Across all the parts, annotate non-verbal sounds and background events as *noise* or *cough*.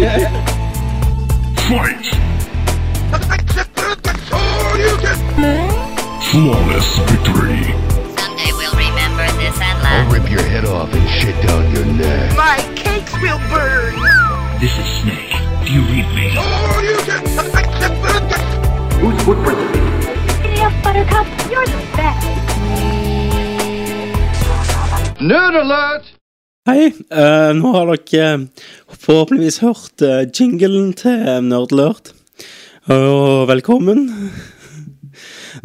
Fight! Flawless victory. Someday we'll remember this and I'll laugh. rip your head off and shit down your neck. My cakes will burn. This is Snake. Do you read me? Oh, yes, Buttercup, you're the best. Nerd alert! Hei, Uh, nå har dere eh, forhåpentligvis hørt uh, jinglen til Nerdlurt. Og velkommen.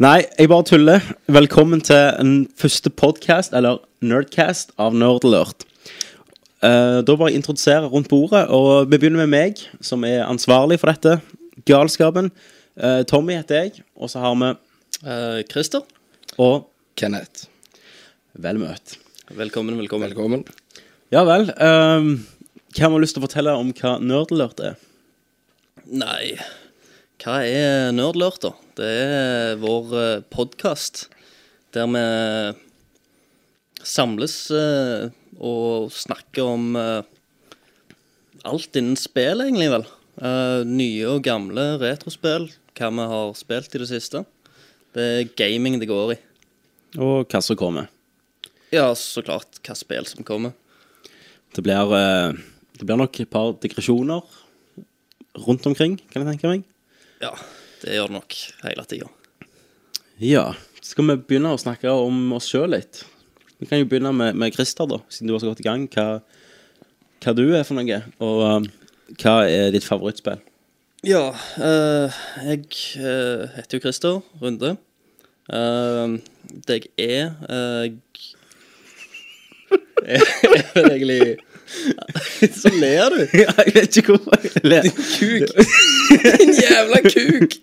Nei, jeg bare tuller. Velkommen til en første podcast, eller Nerdcast, av Nerdlurt. Uh, da bare introdusere rundt bordet, og vi begynner med meg, som er ansvarlig for dette. Galskapen. Eh, Tommy heter jeg, og så har vi Eh, Christer, Og Kenneth. vel møtt. velkommen, velkommen. Velkommen. Ja vel. Um, hvem har lyst til å fortelle om hva Nerdlurt er? Nei, hva er Nerdlurt, da? Det er vår uh, podkast der vi samles eh, og snakker om eh, alt innen spill, egentlig, vel. Eh, nye og gamle retrospill, hva vi har spilt i det siste. Det er gaming det går i. Og hva som kommer? Ja, så klart hva spill som kommer. Det blir, eh, det blir nok et par digresjoner rundt omkring, kan jeg tenke meg. Ja, det gjør det nok hele tida. Ja. Skal vi begynne å snakke om oss sjøl litt? Vi kan jo begynne med, med Christer, da, siden du har så godt i gang. Hva, hva du er for noe, og um, hva er ditt favorittspill? Ja, eh, jeg eh, heter jo Christer Runde. Uh, det jeg er Jeg er det egentlig Så ler du. jeg vet ikke hvorfor jeg ler. Kuk. Din jævla kuk.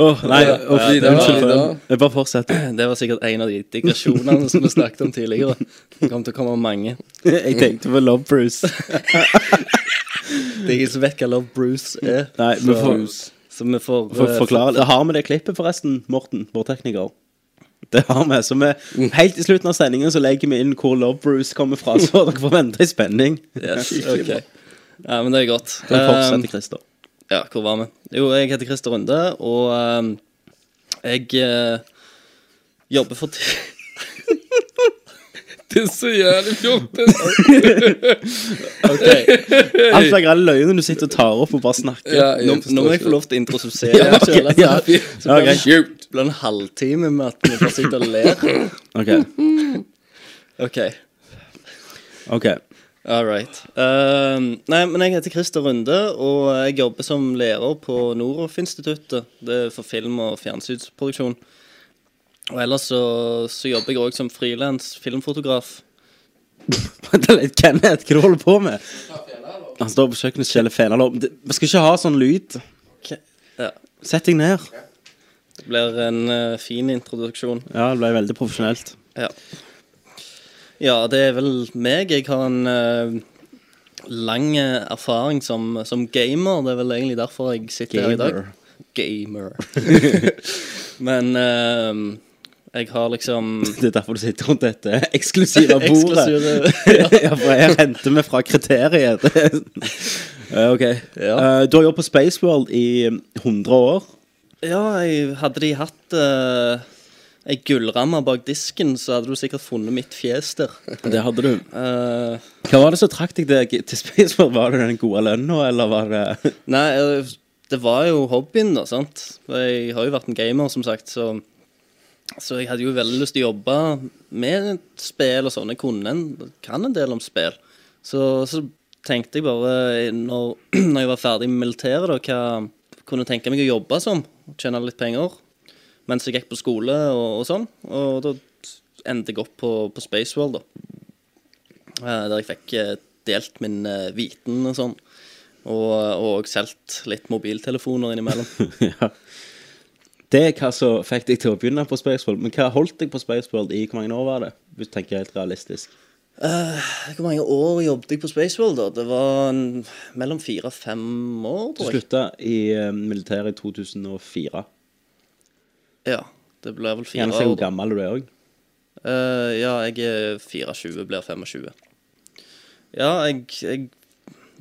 Åh, nei, Ja, ja, det var- unnskyld. det for- Jeg bare fortsetter. Det var sikkert en av de digresjonene som vi snakket om tidligere. Det kommer til å komme mange. Jeg tenkte på Love Bruce. Det er ingen som vet hva Love Bruce er. Nei, vi får, Så vi får, får eh, forklare. Har vi det klippet, forresten, Morten, vår tekniker? Det har vi. Så vi, helt i slutten av sendingen så legger vi inn hvor Love Bruce kommer fra, så dere får vente i spenning. Yes, ok. Ja, men det er godt. Kan Um, fortsette, Christer. Ja, hvor var vi? Jo, jeg heter Christer Runde, og um, jeg uh, jobber for. *laughs* Det er så jævlig fjortis! Ok. Alt er alle løgnene du sitter og tar opp og bare snakker. Ja, Nå, jeg nå må jeg få lov til å *laughs* introdusere ja. altså. Ja, blir det- ok. det blir en halvtime med at vi bare sitter og ler. *laughs* Ok, OK, ok. all right. Um, nei, men jeg heter Christer Runde, og jeg jobber som lærer på Noroff-instituttet. Det er for film- og fjernsynsproduksjon. Og ellers så, så jobber jeg òg som frilans filmfotograf. *laughs* Vent litt, Kenneth, hva du holder på med? Han står på kjøkkenet og skjeller fenalår. Vi skal ikke ha sånn lyd. Ja, Sett deg ned. Det blir en uh, fin introduksjon. Ja, det ble veldig profesjonelt. Ja. ja, det er vel meg. Jeg har en uh, lang eh, erfaring som, som gamer. Det er vel egentlig derfor jeg sitter her i dag. Gamer. *laughs* Men uh, jeg har liksom *laughs* Det er derfor du sitter rundt dette eksklusive *laughs* bordet. Eksklusive- ja, for her henter vi fra kriteriet. Ok. Ja. Du har jobbet på Spaceworld i 100 år. Ja, jeg, hadde de hatt uh, ei gullramme bak disken, så hadde du sikkert funnet mitt fjes der. *laughs* Det hadde du. Uh, Hva var det som trakk deg til, til Spaceworld? Var det den gode lønna, eller var det *laughs* Nei, eh, det var jo hobbyen, da, sant. Jeg har jo vært en gamer, som sagt, så Så jeg hadde jo veldig lyst til å jobbe med spill og sånn. Jeg kunne en, kan en del om spill. Så, så tenkte jeg bare, når, *clears throat* når jeg var ferdig med militæret, da, hva kunne tenke meg å jobbe som. Tjene litt penger. Mens jeg gikk på skole og, og sånn. Og da endte jeg opp på, på Spaceworld, da. Eh, Der jeg fikk eh, delt min eh, viten og sånn. Og, og solgt litt mobiltelefoner innimellom. *laughs* ja. Det er hva som fikk deg til å begynne på Spaceworld. Men hva holdt deg på Spaceworld i hvor mange år var det? Hvis du tenker helt realistisk. Hvor mange år jobbet jeg på Spaceworld, da? Det var en, mellom fire og fem år, tror jeg. Du slutta i uh, militæret i 2004. Ja, det ble vel fire Gjerne år. hvor da. gammel du er òg. Uh, ja, jeg er 24, blir 25. Ja, jeg, jeg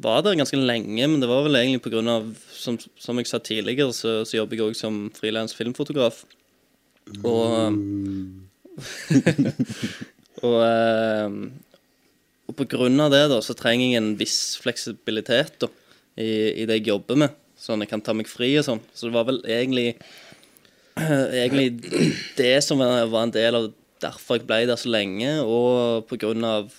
var der ganske lenge, men det var vel egentlig av Som, som jeg sa tidligere, så, så jobber jeg òg som frilans filmfotograf. Og *laughs* og, eh, og på grunn av det, da, så trenger jeg en viss fleksibilitet da, i, i det jeg jobber med. Sånn jeg kan ta meg fri og sånn. Så det var vel egentlig *clears throat* Egentlig det som var var en del av derfor jeg ble der så lenge, og på grunn av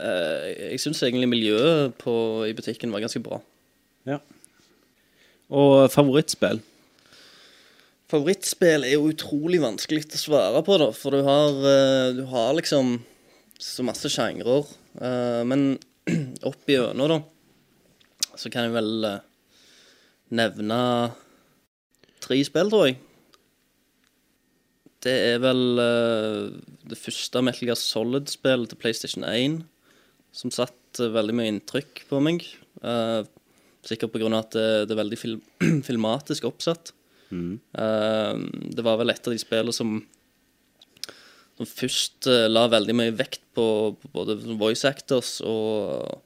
eh, Jeg syns egentlig miljøet på, i butikken var ganske bra. Ja. Og favorittspill? Favorittspill er jo utrolig vanskelig å svare på, da, for du har, eh, du har liksom så masse sjangrer. Eh, Men *clears throat* opp igjennom, da, så kan jeg vel eh, nevne tre spill, tror jeg. Det er vel det første Metal Gear Solid-spillet til PlayStation 1 som satte veldig mye inntrykk på meg. Sikkert av at det, er veldig fil *clears throat* filmatisk oppsatt. Eh, det var vel et av de spillene som som først uh, la veldig mye vekt på, på både voice actors og,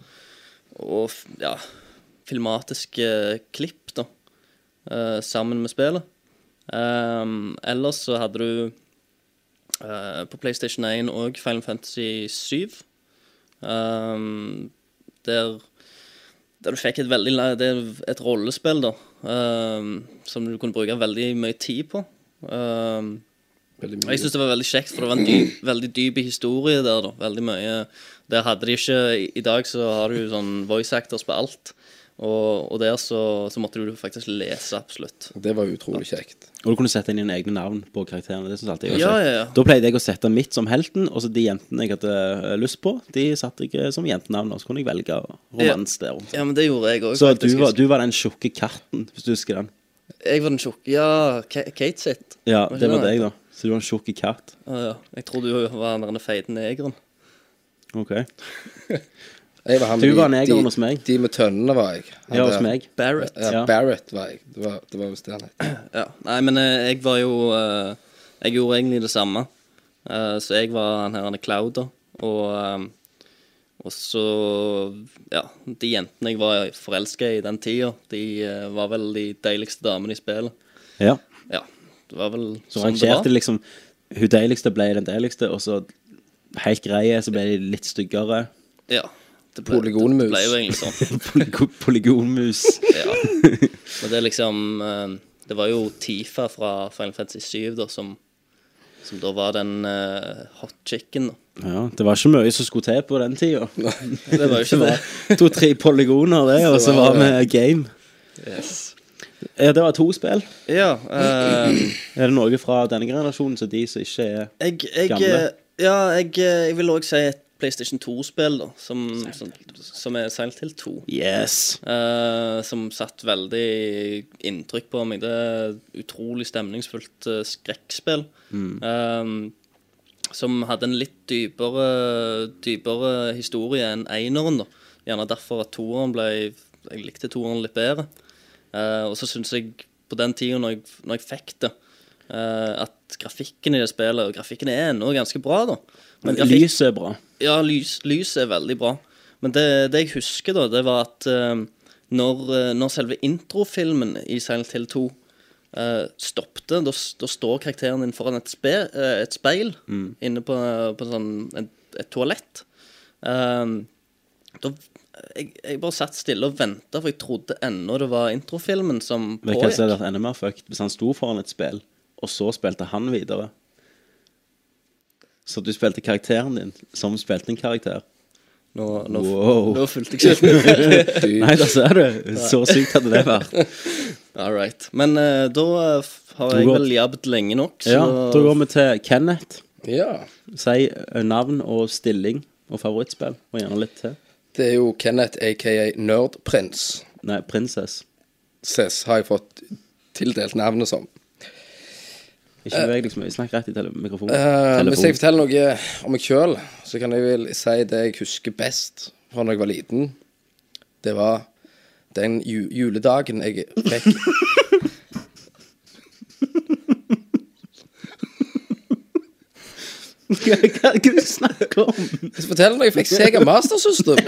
og ja, filmatiske klipp, da, uh, sammen med spillet. Ellers så hadde du på PlayStation 1 og Final Fantasy 7. Um, der, der du fikk et veldig Det er et rollespill, da, um, som du kunne bruke veldig mye tid på. Um, Veldig og jeg syns det var veldig kjekt, for det var en dyp, veldig dyp historie der. da Veldig mye Der hadde de ikke I, i dag så har du sånn voice actors på alt. Og, og der så, så måtte du faktisk lese absolutt. Det var utrolig kjekt. Og du kunne sette inn dine egne navn på karakterene. Det synes jeg alltid var Ja, kjekt. ja, ja. Da pleide jeg å sette mitt som helten, og så de jentene jeg hadde eh, lyst på, de satte jeg eh, som jentenavn. Og så kunne jeg velge romans der. Ja, men det gjorde jeg òg. Så du var, du var den tjukke katten, hvis du husker den. Jeg var den tjukke. Ja, Kate sitt. Ja, Var det var deg, da. Så du var en tjukk katt. Ja, ja. Jeg tror du var den feite negeren. Ok. *laughs* Jeg var han Du var negeren hos meg. De med tønnene var jeg. Han Ja, hos der- meg. Barrett. Ja, Ja. Barrett var jeg. Det var, det var visst det han het. *clears throat* Ja. Nei, men eh, jeg var jo eh, Jeg gjorde egentlig det samme. Eh, så jeg var han her han er Cloud, da. Og, og så Ja, de jentene jeg var forelska i den tida, de var vel de deiligste damene i spillet. Ja. Ja. Det var vel Så sånn det var. liksom Hun deiligste ble den deiligste, og så helt greie, så ble de litt styggere. Ja. Det ble, Polygonmus. Det ble jo egentlig sånn. *laughs* Polygo- Polygonmus. Ja. Men det er liksom eh, Det var jo Tifa fra Final Fantasy 7 da, som, som da var den uh, hot chicken. da. Ja, det var ikke mye som skulle til på den tida. *laughs* Det var jo ikke det. To-tre polygoner, det, og så var vi game. Yes. Ja, det var to spill. Ja. uh, *clears throat* Er det noe fra denne generasjonen så de som ikke er jeg, jeg, Gamle. eh, ja, jeg, jeg vil òg si et PlayStation 2-spill, da, som, som, som er Silent Hill 2. Yes. Uh, som satt veldig inntrykk på meg. Det er utrolig stemningsfullt uh, skrekkspill. eh, som hadde en litt dypere, dypere historie enn eineren. da. Gjerne derfor at toeren ble Jeg likte toeren litt bedre. Uh, og så syns jeg på den tida når når jeg fikk det, at grafikken i det spillet Og grafikken er ennå ganske bra, da. Men grafikk- Lyset er bra. ja, lys, lys er veldig bra. Men det, det jeg husker, da, det var at eh, når, eh, når selve introfilmen i Silent Hill 2 uh, stoppte, da, da står karakteren din foran et, spe, uh, et speil inne på, på sånn, et, et toalett. Um, da, jeg, jeg bare satt stille og venta, for jeg trodde ennå det var introfilmen som pågikk. Men hva hadde vært enda mer fucked? Hvis han sto foran et spill, og så spilte han videre. Så du spilte karakteren din som spilte en karakter. Nå, nå, Wow. nå fulgte jeg ikke *laughs* med. Nei, da ser du. Så sykt hadde det vært. All right. Men uh, da har jeg vel jabbet lenge nok, så Ja, Da går vi til Kenneth. Ja. Si eh, navn og stilling og favorittspill, og gjerne litt til. Det er jo Kenneth, aka Nerdprins. Nei, Princess. Cess har jeg fått tildelt navnet som. Ikke beveg deg så mye. Snakk rett i tele mikrofonen. Uh, hvis jeg forteller noe om meg sjøl, så kan jeg vel si det jeg husker best fra da jeg var liten. Det var den ju juledagen jeg fikk Hva er det du snakker om? Fortelle når jeg fikk Sega Master System.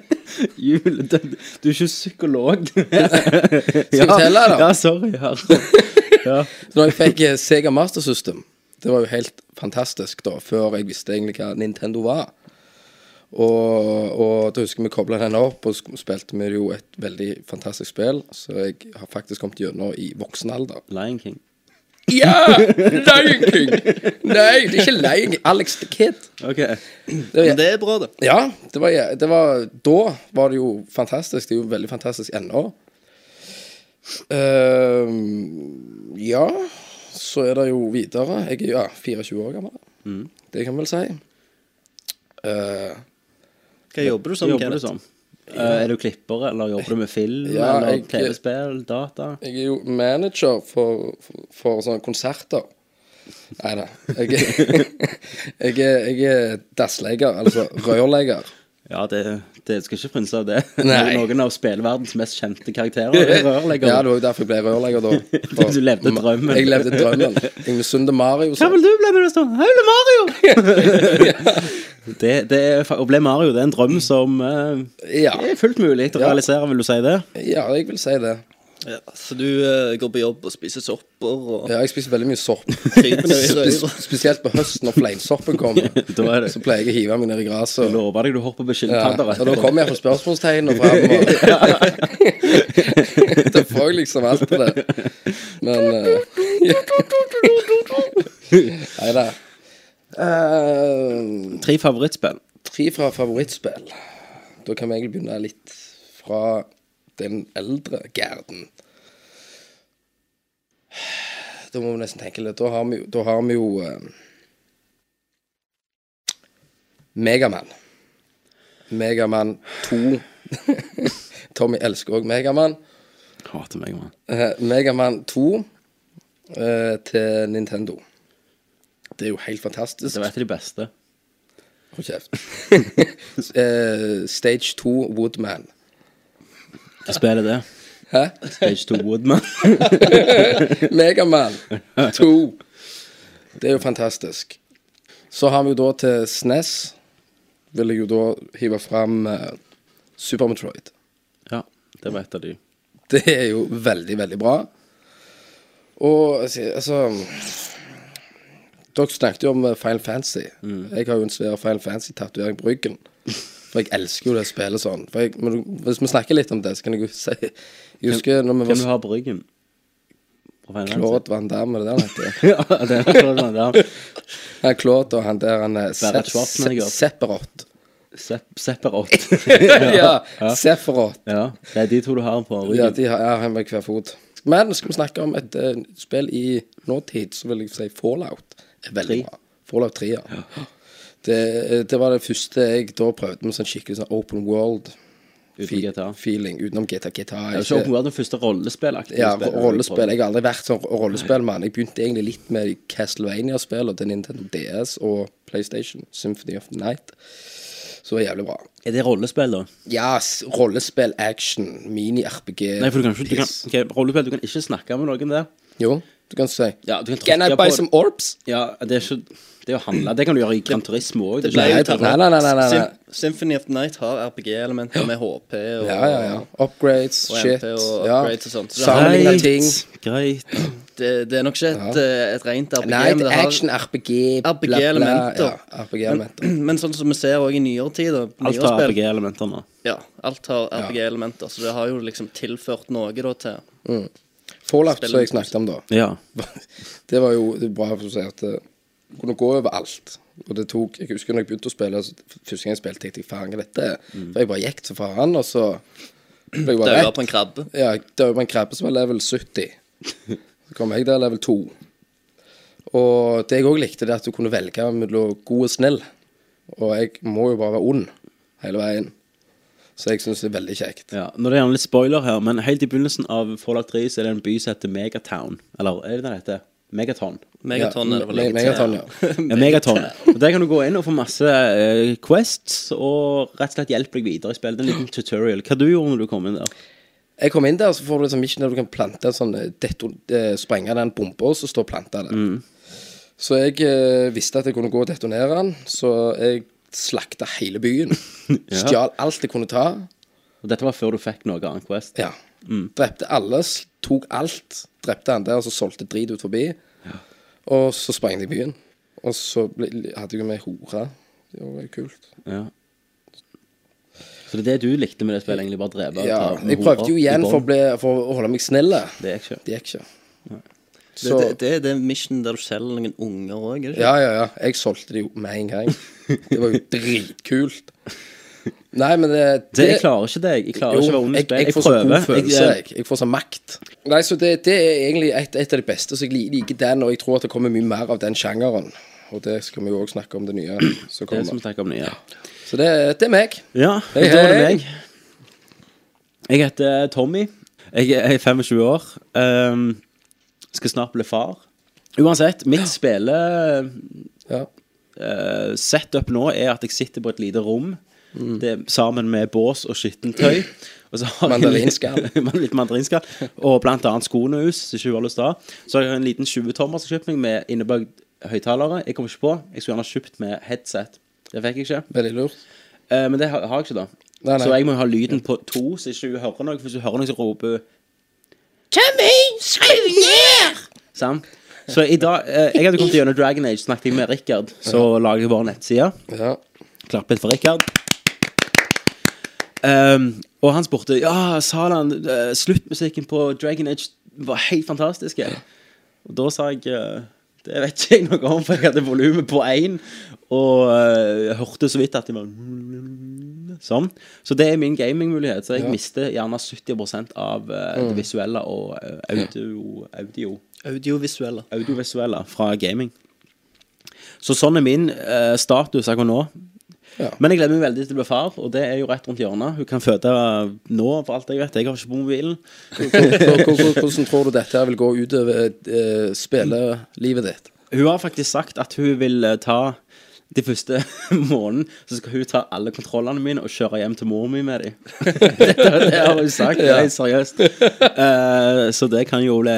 *laughs* Jule, du, er ikke psykolog. *laughs* Skal jeg fortelle, da? Ja, sorry. Her. Ja. Så når jeg fikk eh, Sega Master System, det var jo helt fantastisk da, før jeg visste egentlig hva Nintendo var. Og, og da husker jeg vi kobla den opp, og spilte vi jo et veldig fantastisk spill. Så jeg har faktisk kommet gjennom i voksen alder. Lion King. Ja! Lion King! Nei, det er ikke Lion King. Alex the Kid. Ok. Men det er bra, det. Ja, det var, det var Da var det jo fantastisk. Det er jo veldig fantastisk ennå. Ehm, ja, så er det jo videre. Jeg er ja, 24 år gammel. Det kan man vel si. Uh, Hva jobber du som, jobber du som? Uh, er du klipper, eller jobber du med film? Ja, eller TV-spill? Data? jeg er jo manager for, for, for sånne konserter. Nei da. Jeg, *laughs* jeg, er- jeg er dasslegger, altså rørlegger. Ja, det, det skal ikke frynse av det. *laughs* Nei. Noen av spillverdens mest kjente karakterer er rørleggere. Ja, det var jo derfor jeg ble rørlegger da. *laughs* For- Du levde drømmen. Jeg levde drømmen. Jeg Sunde Mario. Hva vil du bli når du står Jeg vil bli Mario! *laughs* det, det er, å bli Mario det er en drøm som uh, Ja. er fullt mulig å realisere, vil du si det? ja, jeg vil si det. Ja, så du eh, går på jobb og spiser sopper og Ja, jeg spiser veldig mye sopp. kryper ned i røyra. Spes spesielt på høsten når fleinsoppen kommer. *laughs* Da er det Så pleier jeg å hive meg ned i gresset. og- lover deg du hopper på Ja, og da kommer jeg fra spørsmålstegn og fram. Og... *laughs* *laughs* da får jeg liksom alt på det. Men Nei da. Tre favorittspill. tre fra favorittspill. Da kan vi egentlig begynne litt fra den eldre garden. Da må vi nesten tenke litt. Da har vi, da har vi jo uh, Megaman. Megaman 2. *laughs* Tommy elsker òg Megaman. Hater Megaman. Uh, Megaman 2 uh, til Nintendo. Det er jo helt fantastisk. Det var et av de beste. Hold kjeft. uh, *laughs* stage 2 Woodman. Hva spiller det? Hæ? Stage 2 Woodman. *laughs* Megaman 2. Det er jo fantastisk. Så har vi jo da til SNES Vil jeg jo da hive fram eh, Super Metroid. Ja, det var et av de. Det er jo veldig, veldig bra. Og altså- altså Dere snakket jo om eh, Final Fantasy. Jeg har jo en svær Final Fantasy-tatovering på ryggen. For jeg elsker jo det spillet sånn. For jeg, men hvis vi snakker litt om det, så kan jeg jo si Jeg husker når vi Hvem du var har på ryggen? Claude Van Damme, det han heter? *laughs* Ja, det er Claude Van Damme. *laughs* Ja, Claude og han der han er. Sepperot. Sep- Sepperot. *laughs* ja, Sepperot. Ja, det er de to du har på ryggen. Ja, de har ja, med hver fot. Men skal vi snakke om et uh, spill i nåtid, så vil jeg si Fallout er veldig bra. Fallout 3, ja. Det, det var det første jeg da prøvde med sånn skikkelig sånn open world Uten GTA. feeling. Utenom GTA. GTA ikke... Så er Open World, det første rollespillaktige ja, spillet. rollespill. Jeg har aldri vært sånn rollespillmann. Jeg begynte egentlig litt med Castlevania-spillene til Nintendo DS og PlayStation. Symphony of the Night. Så det var jævlig bra. Er det rollespill, da? Ja, rollespill, action, mini-RPG. Nei, for du kan ikke du kan, okay, Rollespill, du kan ikke snakke med noen der. Jo, du kan si Ja, du kan Can I buy på- some orbs? Ja, det er ikke Det er å handle. Det kan du gjøre i Gran Turismo òg. Det ble jo Nei, nei, nei, nei, nei, nei. Symphony of the Night har RPG-elementer med HP og, Ja, ja, ja. Upgrades, og shit. MP og ja. upgrades og sånt. Så det, har, ting. Greit. det, det er nok ikke et, ja. et rent RPG, Nei, men det det har action, RPG, bla, bla. RPG-elementer. Ja, RPG men, Men sånn som vi ser òg i nyere tid, Alt har RPG-elementer nå. Ja, alt har RPG-elementer, så det har jo liksom tilført noe da til Fallout, som jeg snakket om da. Ja. *laughs* Det var jo det er bra for å si at det kunne gå over alt. Og det tok Jeg husker når jeg begynte å spille, så første gang jeg spilte, tenkte jeg faen, hva er dette? For jeg bare gikk så faen, og så ble jeg bare daua Døde på en krabbe. Ja, døde på en krabbe som var level 70. *laughs* Så kom jeg der level 2. Og det jeg òg likte, det at du kunne velge mellom god og snill. Og jeg må jo bare være ond hele veien. Så jeg syns det er veldig kjekt. ja. Nå er det gjerne litt spoiler her, men helt i begynnelsen av Fallout 3 så er det en by som heter Megatown. Eller er det det heter? Megaton. Megaton er det vel Megaton, ja. *laughs* Ja, Megaton. Og Der kan du gå inn og få masse uh, quests, og rett og slett hjelpe deg videre i spillet. En liten tutorial. Hva du gjorde når du kom inn der? Jeg kom inn der, så får du liksom mission der du kan plante en sånn detto, deto, eh, Sprenge den bomba, og så står planta der. Så jeg uh, visste at jeg kunne gå og detonere den, så jeg slakta hele byen. *laughs* Stjal alt jeg kunne ta. Og dette var før du fikk noe annet Quest? Ja. Drepte alle, tok alt. Drepte han der, og så solgte drit ut forbi. Ja. Og så sprang de i byen. Og så ble, hadde jeg med hore. Det var jo kult. Ja. Så det er det du likte med det spillet, egentlig bare drepe? Ja, jeg prøvde jo igjen for å, bli, for å holde meg snill. Det gikk ikke. Det gikk ikke. Det, Så, det, det er det mission der du selger noen unger òg, er ja, ja, ja. Jeg solgte det jo med en gang. Det var jo *laughs* dritkult. Nei, men det, Det, jeg klarer ikke det. Jeg klarer ikke å være ond i jeg, jeg, jeg, prøver. får så god følelse, Jeg, jeg. Jeg får sånn makt. Nei, så det, det er egentlig et, et av de beste, så jeg liker den, og jeg tror at det kommer mye mer av den sjangeren. Og det skal vi jo òg snakke om, det nye som det skal vi kommer. om nye. Så det, det er meg. Ja, Hei, er det er meg. Jeg heter Tommy. Jeg er 25 år. Um, skal snart bli far. Uansett, mitt spille Ja. eh, setup nå er at jeg sitter på et lite rom det, er sammen med bås og skittentøy. Og så har Mandarinskall. *laughs* litt, mandarinskall. Og blant annet skonehus, hvis ikke har lyst til å ha. Så har jeg en liten 20-tommer som kjøpt meg med innebygd høyttalere. Jeg kommer ikke på. Jeg skulle gjerne ha kjøpt med headset. Det fikk jeg ikke. Veldig lurt. Eh, men det har, har jeg ikke, da. Nei, nei. Så jeg må jo ha lyden på to, så ikke du hører noe. For hvis du hører noe så roper Tommy, skru ned! Sant? Så i dag eh, Jeg hadde kommet gjennom Dragon Age, snakket jeg med Rikard. Så lager jeg vår nettside. Ja. Klapp litt for Rikard. Um, og han spurte Ja, Salan, eh, sluttmusikken på Dragon Age var helt fantastisk. Og da sa jeg eh, Det vet ikke jeg noe om, for jeg hadde volumet på én. Og eh, jeg hørte så vidt at de var Sånn. Så det er min gamingmulighet. Så jeg Ja. mister gjerne 70% av uh, det visuelle og uh, audio, audio Audiovisuelle. audiovisuelle fra gaming. Så sånn er min uh, status akkurat nå. Ja. Men jeg gleder meg veldig til å bli far, og det er jo rett rundt hjørnet. Hun kan føde nå, for alt jeg vet. Jeg har ikke på mobilen. Hvor- hvor- hvor- Hvordan tror du dette vil gå utover uh, spillelivet ditt? Hun har faktisk sagt at hun vil eh, ta de første *laughs* måneden så skal hun ta alle kontrollene mine og kjøre hjem til mor mi med dem. *laughs* *laughs* det, det har hun sagt. Det er seriøst. Uh, så det kan jo bli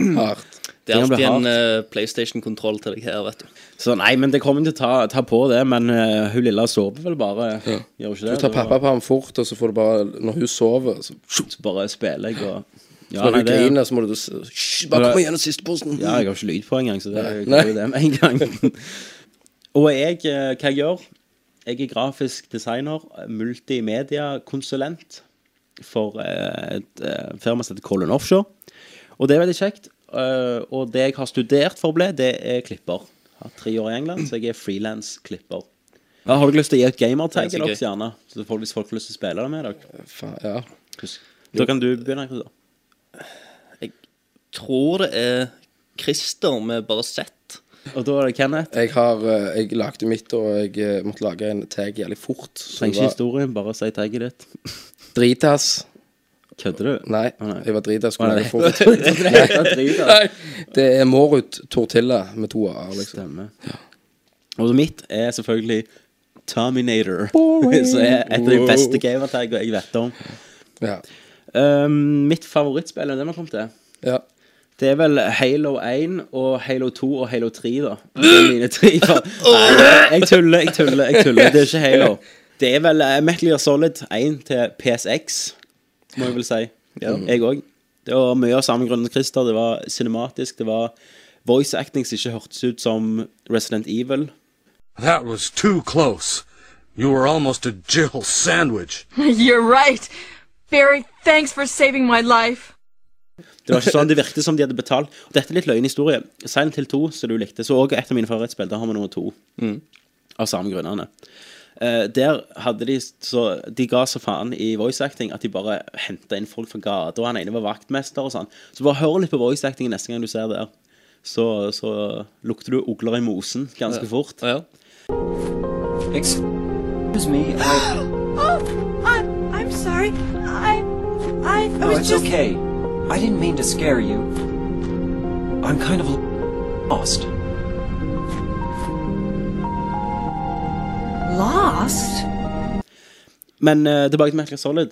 *clears throat* Hardt. Det er alltid en eh, PlayStation-kontroll til deg her, vet du. Så nei, men det kommer til å ta, ta på det. Men uh, hun lille sover vel bare. Gjør hun ikke det? Du tar pappa på ham fort, og så får du bare Når hun sover, så, Så bare spiller jeg og ja, når hun det, griner, så må du Hysj, bare kom igjennom siste posten. ja, jeg har ikke lyd på engang, så det er jo det med en gang. Og jeg, eh, hva jeg gjør Jeg er grafisk designer, multimediakonsulent for eh, et eh, firma som heter Colin Offshore. Og det er veldig kjekt. Og det jeg har studert for å bli, det er klipper. Jeg har tre år i England, så jeg er frilans-klipper. Ja, har dere lyst til å gi et gamertag er deres, gøy. gjerne? Så folk, hvis folk har lyst til å spille det med dere. Ja. Da kan du begynne. Jeg Tror det er Christer med bare Z. Og da er det Kenneth. Jeg har eh, Jeg lagde mitt, og jeg eh, måtte lage en tag jævlig fort. Trenger ikke var historien, bare si tagget ditt. dritas. Kødder du? Nei, oh, nei. jeg var dritas. Skulle lage fort. Nei. *laughs* Nei, det er Morut Tortilla med to a-er, liksom. Stemmer. Og mitt er selvfølgelig Terminator. *laughs* Som er et av de beste gamertagene jeg vet om. Ja. Um, mitt favorittspill, er det vi kom til? ja. Det er vel Halo 1 og Halo 2 og Halo 3, da. Det er mine tre. *laughs* jeg tuller, jeg tuller. jeg tuller Det er ikke Halo. Det er vel uh, Metal Gear Solid 1 til PSX, må jeg vel si. Ja. Jeg òg. Det var mye av samme grunn som Christer. Det var cinematisk. Det var voice acting som ikke hørtes ut som Resident Evil. That was too close. You were almost a Jill sandwich. *laughs* You're right. Barry, thanks for saving my life. Det var ikke sånn, det virket som de hadde betalt. Og dette er litt løgn historie. Silent Hill 2, som du likte, så også et av mine favorittspill. Der har vi nummer to. Av samme grunnene. Uh, der hadde de så De ga så faen i voice acting at de bare henta inn folk fra gata, og han ene var vaktmester og sånn. Så bare hør litt på voice acting neste gang du ser det. Så, så lukter du ugler i mosen ganske fort. Ja. Excuse me, I... *gasps* Oh, I, I'm sorry. I, I, I No, it's just. okay. I didn't mean to scare you. I'm kind of lost. Lost? Men uh, tilbake til Metal Gear Solid.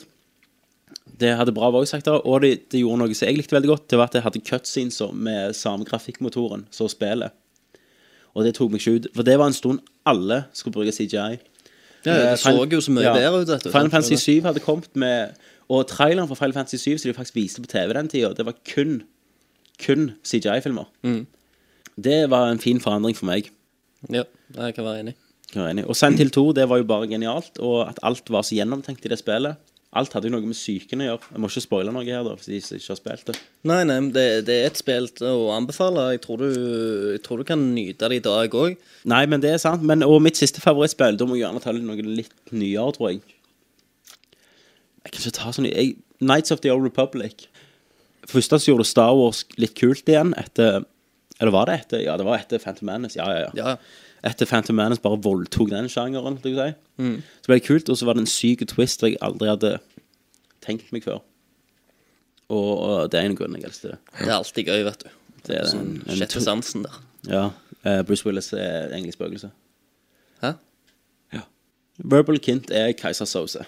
Det hadde bra voice actor, og det, det gjorde noe som jeg likte veldig godt. Det var at jeg hadde cutscenes med samme grafikkmotoren som spillet. Og det tok meg ikke ut. For det var en stund alle skulle bruke CGI. Ja, det Eh, så jo så mye ja. bedre ut. Final Fantasy 7 hadde kommet med Og traileren for Final Fantasy 7 som de faktisk viste på TV den tida, det var kun Kun CGI-filmer. Mm. Det var en fin forandring for meg. Ja, jeg kan være enig. Kan være enig. Og Silent Hill 2, det var jo bare genialt, og at alt var så gjennomtenkt i det spillet. Alt hadde jo noe med psyken å gjøre. Jeg må ikke spoile noe her, da, for de ikke har spilt det. Nei, nei, det, det er et spill å anbefale. Jeg tror du, jeg tror du kan nyte det i dag òg. Nei, men det er sant. Men, og mitt siste favorittspill, da må jeg gjerne ta noe litt nyere, tror jeg. Jeg kan ikke ta sånn jeg, Nights of the Old Republic. Først så gjorde Star Wars litt kult igjen etter Eller var det etter? Ja, det var etter Phantom Menace. Ja, ja, ja. Ja. Etter Phantom Menace bare voldtok den sjangeren. jeg på. Så ble det kult, og så var det en syk twist jeg aldri hadde tenkt meg før. Og, og det er en grunn jeg elsker det. Det er alltid gøy, vet du. Det er sånn en- en sjette sansen der. Ja. Uh, Bruce Willis er egentlig spøkelse. Hæ? Ja. Verbal Kint er Kaiser Sose.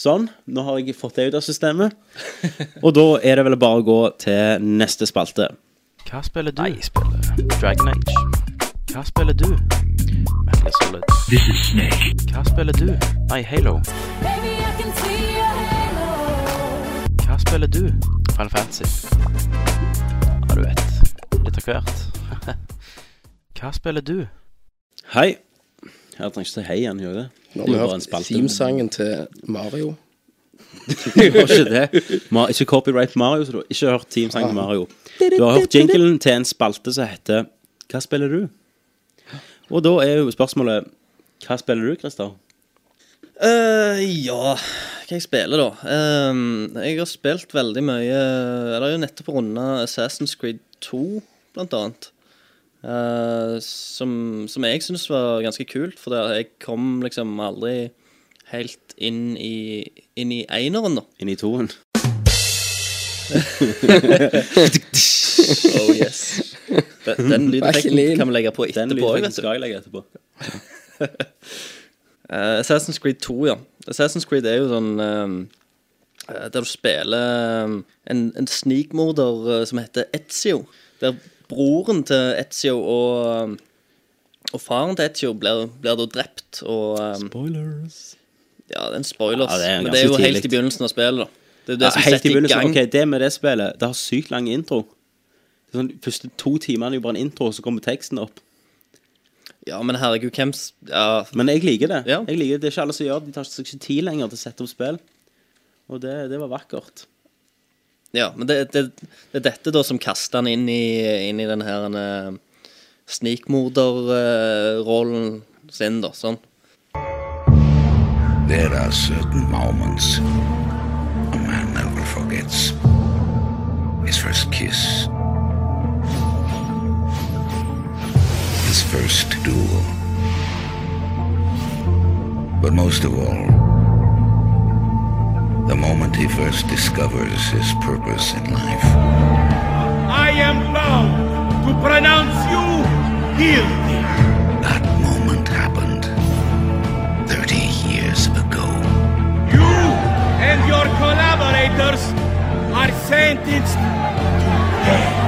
Sånn, nå har jeg fått det ut av systemet. Og da er det vel bare å gå til neste spalte. Hva spiller du? Jeg spiller Dragon Age. Hva spiller du? Metal Solid. This is Snake. Hva spiller du? Nei, Halo. Hva spiller du? Final Fantasy. Ja, du vet. Litt av hvert. *laughs* Hva spiller du? Hei. Jeg trenger ikke si hei igjen, gjør jeg det? Nå har vi hørt teamsangen til Mario. Du har ikke det. Ma ikke copyright Mario, så du har ikke hørt teamsangen til Mario. Du har hørt jinglen til en spalte som heter Hva spiller du? Og da er jo spørsmålet Hva spiller du, Christer? Eh, ja Hva jeg spiller, da? Ehm, jeg har spilt veldig mye Jeg har jo nettopp runda Assassin's Creed 2, blant annet. Eh, som, som jeg syns var ganske kult, for jeg kom liksom aldri helt inn i, inn i eineren, da. Inn i toen? *laughs* Oh yes. Den, den lydeffekten kan vi legge på Den etterpå. lydeffekten vet skal jeg legge etterpå. uh, *laughs* Assassin's Creed 2, ja. Assassin's Creed er jo sånn ehm, eh, Der du spiller en, en snikmorder som heter Ezio. Der broren til Ezio og, ehm, og faren til Ezio blir, blir da drept. Og um, Spoilers. Ja, det er en spoilers. Ja, det er men det er jo ganske helt i begynnelsen av spillet, da. Det er det Ja, som helt i setter i begynnelsen. gang. Ok, det med det spillet, det har sykt lang intro. Det er sånn, første to timene er jo bare en intro, og så kommer teksten opp. Ja, men herregud, hvem ja, Men jeg liker det. Ja. Jeg liker det. det er ikke alle som gjør det. De tar seg ikke tid lenger til å sette opp spill. Og det, det var vakkert. Ja, men det, det, det er dette da som kaster han inn i, inn i den her uh, sin, da. Sånn. There are certain moments a man never forgets. His first kiss. His first duel. But most of all, the moment he first discovers his purpose in life. I am bound to pronounce you guilty. That moment happened 30 years ago. You and your collaborators are sentenced to death.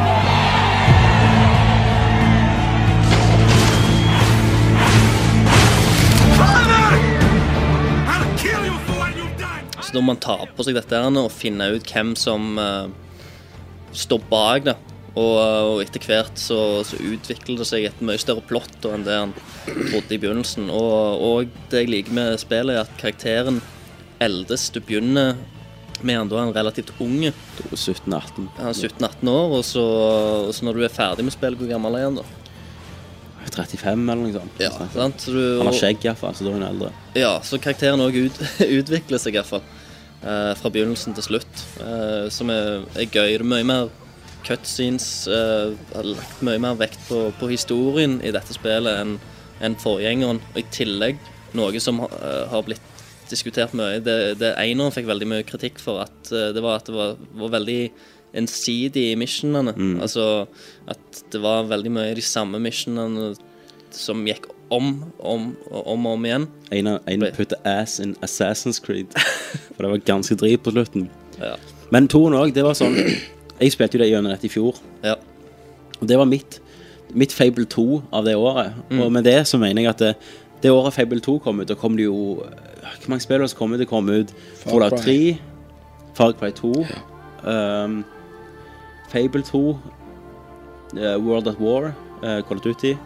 Så da må man ta på seg dette og finne ut hvem som eh, står bak det. Og, og etter hvert så, så utvikler det seg et mye større plott enn det han trodde i begynnelsen. Og, og det jeg liker med spillet, er at karakteren eldes. Du begynner med han da er han relativt ung. 17-18. Han er 17-18 år, og så, og så når du er ferdig med spillet, hvor gammel er han da? 35 eller noe sånt. Ja, sant? Så du, Han har skjegg iallfall, så da er hun eldre. Ja, så karakteren òg ut, *laughs* utvikler seg iallfall. Uh, fra begynnelsen til slutt. eh, som er, er gøy. Det er mye mer cutscenes. Uh, har lagt mye mer vekt på, på historien i dette spillet enn en forgjengeren. Og i tillegg noe som eh, har blitt diskutert mye. Det, det han fikk veldig mye kritikk for. At eh, det var at det var, var veldig ensidig i missionene. Altså at det var veldig mye de samme missionene som gikk om om om, om igjen. En, en put ass in Assassin's Creed. For det var ganske drit på slutten. Ja. Men toen òg, det var sånn Jeg spilte jo det gjennom dette i fjor. Ja. Og det var mitt, mitt Fable 2 av det året. Og med det så mener jeg at det, Det året Fable 2 kom ut, da kom det jo Hvor mange spill som kom ut? Det kom ut Fallout 3, Far Cry 2, um, Fable 2, uh, World at War, uh, Call of Duty.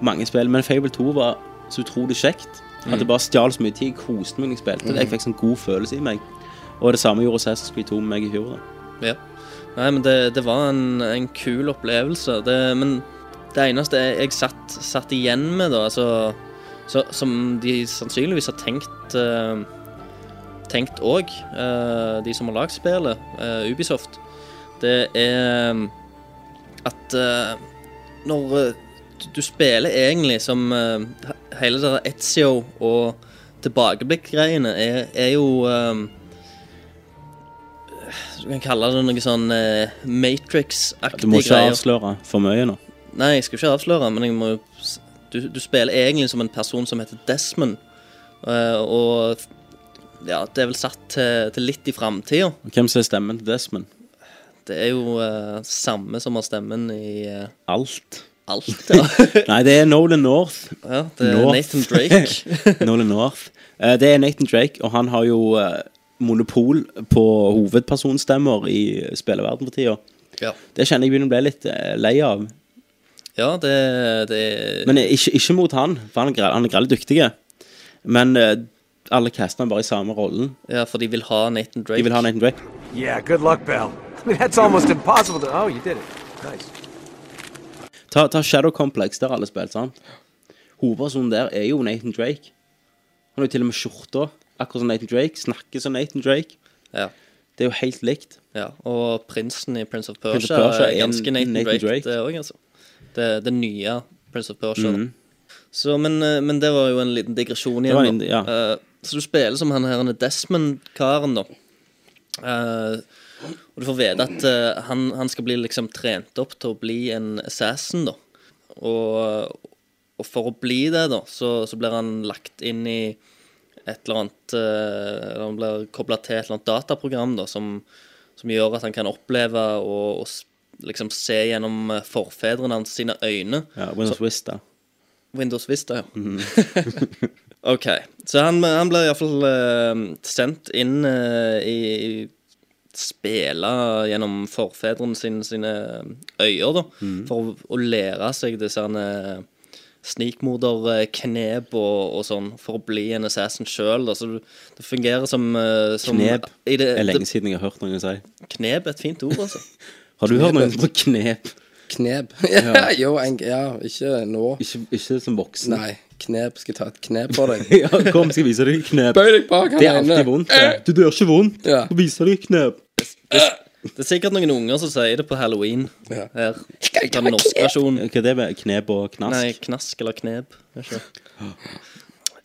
Mange spill. Men Fable 2 var så utrolig kjekt. At det bare stjal så mye tid. Jeg koste meg når jeg spilte. det. Jeg fikk sånn god følelse i meg. Og det samme gjorde Assassin's Creed 2 med meg i fjor. Ja. Nei, men det, det var en, en kul opplevelse. Det, men det eneste jeg, jeg satt, satt igjen med, da, altså så, Som de sannsynligvis har tenkt uh, Tenkt òg, de som har lagd spillet, uh, Ubisoft, det er at eh, når eh, du, spiller egentlig som uh, Hele det der Etzio og tilbakeblikk-greiene er, er jo um, du kan kalle det noe sånn uh, Matrix-aktig greier. Du må ikke greier. avsløre for mye nå. Nei, jeg skal ikke avsløre, men jeg må jo du, du spiller egentlig som en person som heter Desmond. uh, og ja, det er vel satt til, til litt i framtida. Hvem som er stemmen til Desmond? Det er jo uh, samme som har stemmen i uh, Alt. Alt, ja. *laughs* Nei, det er Nolan North. ja det er North. Nathan Drake. *laughs* Nolan North. Uh, det er Nathan Drake, og han har jo uh, monopol på hovedpersonstemmer i spilleverden for tida. ja. Det kjenner jeg begynner å bli litt eh, lei av. ja, det, det Men ikke, ikke mot han, for han er, han er grell dyktig. Men uh, alle caster han bare i samme rollen. Ja, for de vil ha Nathan Drake. De vil ha Nathan Drake. Yeah, good luck, Bell. I mean, that's almost impossible to. Oh, you did it. Nice. Ta, ta Shadow Complex, der alle spilt, sant? Hovedpersonen der er jo Nathan Drake. Han har jo til og med skjorta, akkurat som Nathan Drake. Snakker som Nathan Drake. Ja. Det er jo helt likt. Ja, og prinsen i Prince of Prince Persia, of Persia er ganske Nathan, Nathan Drake, Drake. det òg, altså. Det, det nye Prince of Persia. Mm -hmm. Så, men, eh, men det var jo en liten digresjon igjen. en- ja. uh, så du spiller som han her er Desmond-karen, da. Eh, og du får vite at uh, han, han skal bli liksom trent opp til å bli en assassin, da. Og, og for å bli det, da, så, så blir han lagt inn i et eller annet uh, Han blir kobla til et eller annet dataprogram da, som, som gjør at han kan oppleve og, og liksom se gjennom eh, forfedrene hans sine øyne. Ja, Windows Vista. Windows Vista, ja. *laughs* OK. Så han, han blir iallfall uh, sendt inn uh, i, i Spille gjennom forfedrene sine, sine øyer, da. For å, å lære seg disse snikmorderknep og, og sånn, for å bli en assassin sjøl. Så det, det fungerer som, eh, som Knep i det, Det er lenge siden jeg har hørt noen si. Knep er et fint ord, altså. *laughs* Har du hørt noen på knep? Knep. *laughs* ja, jo, en, ja, ikke nå. Ikke, ikke som voksen. Nei, knep. Skal jeg ta et knep for deg? *laughs* ja, kom, skal jeg vise deg knep. Bøy deg bak Det er alltid vondt. det. Du, dør ikke vondt. Ja. Vise deg knep. Det er sikkert noen unger som sier det på halloween Ja. her. Den norske versjonen. Hva er det med knep og knask? Nei, knask eller knep.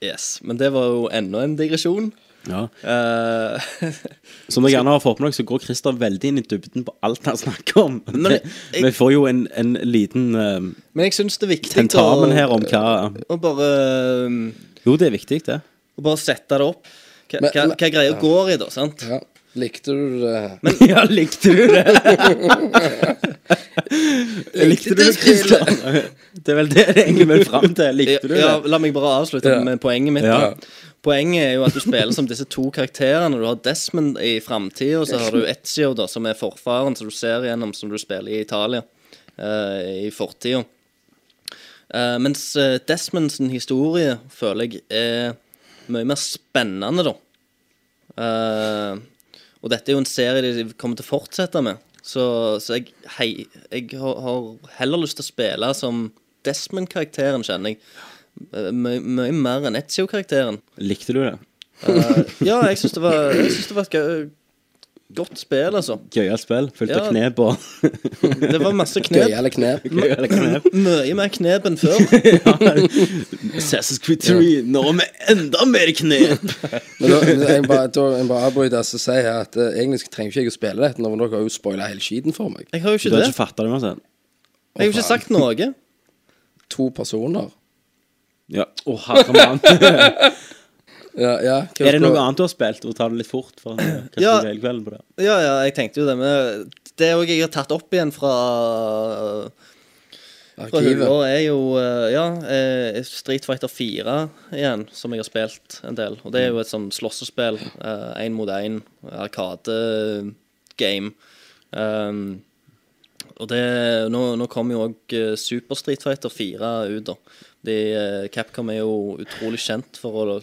Yes, Men det var jo enda en digresjon. Ja. Uh, *laughs* Som dere gjerne har fått med dere, så går Christer veldig inn i dybden på alt han snakker om. Men Det- jeg- Vi får jo en, en liten uh, men jeg syns det er viktig tentamen å- her om hva Å bare, um, Jo, det er viktig, det. å bare sette det opp. Hva, Men- hva, hva greia går i, da, sant? Ja. Likte du det? *laughs* ja, likte du det? likte du det, Kristian? Det er vel det det egentlig vil fram til. Likte du det? Ja, la meg bare avslutte Ja. med poenget mitt. Ja. Poenget er jo at du spiller som disse to karakterene. Du har Desmond i framtida, og så har du Etzio, da, som er forfaren som du ser gjennom, som du spiller i Italia uh, i fortida. Uh, mens eh, Desmonds historie føler jeg er mye mer spennende, da. Eh, og dette er jo en serie de kommer til å fortsette med. Så, så jeg, hei, jeg har, heller lyst til å spille som Desmond-karakteren, kjenner jeg. Mye mer enn Etzio-karakteren. Likte du det? Uh, ja, jeg syns det var, jeg synes det var et godt spill, altså. Gøyalt spill, fullt av Ja. knep og Det var masse knep. Gøyale knep. *laughs* gøyale knep. Mye mer knep enn før. *laughs* Assassin's Creed 3, nå med enda mer knep! Men da, jeg bare, da, jeg bare avbryter og sier her at uh, egentlig trenger ikke jeg å spille dette, når dere har jo spoila hele skiten for meg. Jeg har jo ikke Du ikke har det. ikke fatta det uansett? Jeg har jo ikke sagt noe. To personer. Ja. Å, herre mann. *laughs* Ja, ja. Er det noe annet du har spilt, og tar det litt fort? For *clears throat* Ja. hele kvelden på det? Ja, ja, jeg tenkte jo det, men det òg jeg har tatt opp igjen fra fra er jo eh, ja, eh, Street Fighter 4 igjen, som jeg har spilt en del. Og det er jo et sånn slåssespill. Én mot én. Arkade-game. Um, og det, nå, nå kommer jo òg Super Street Fighter 4 ut, da. De, eh, Capcom er jo utrolig kjent for å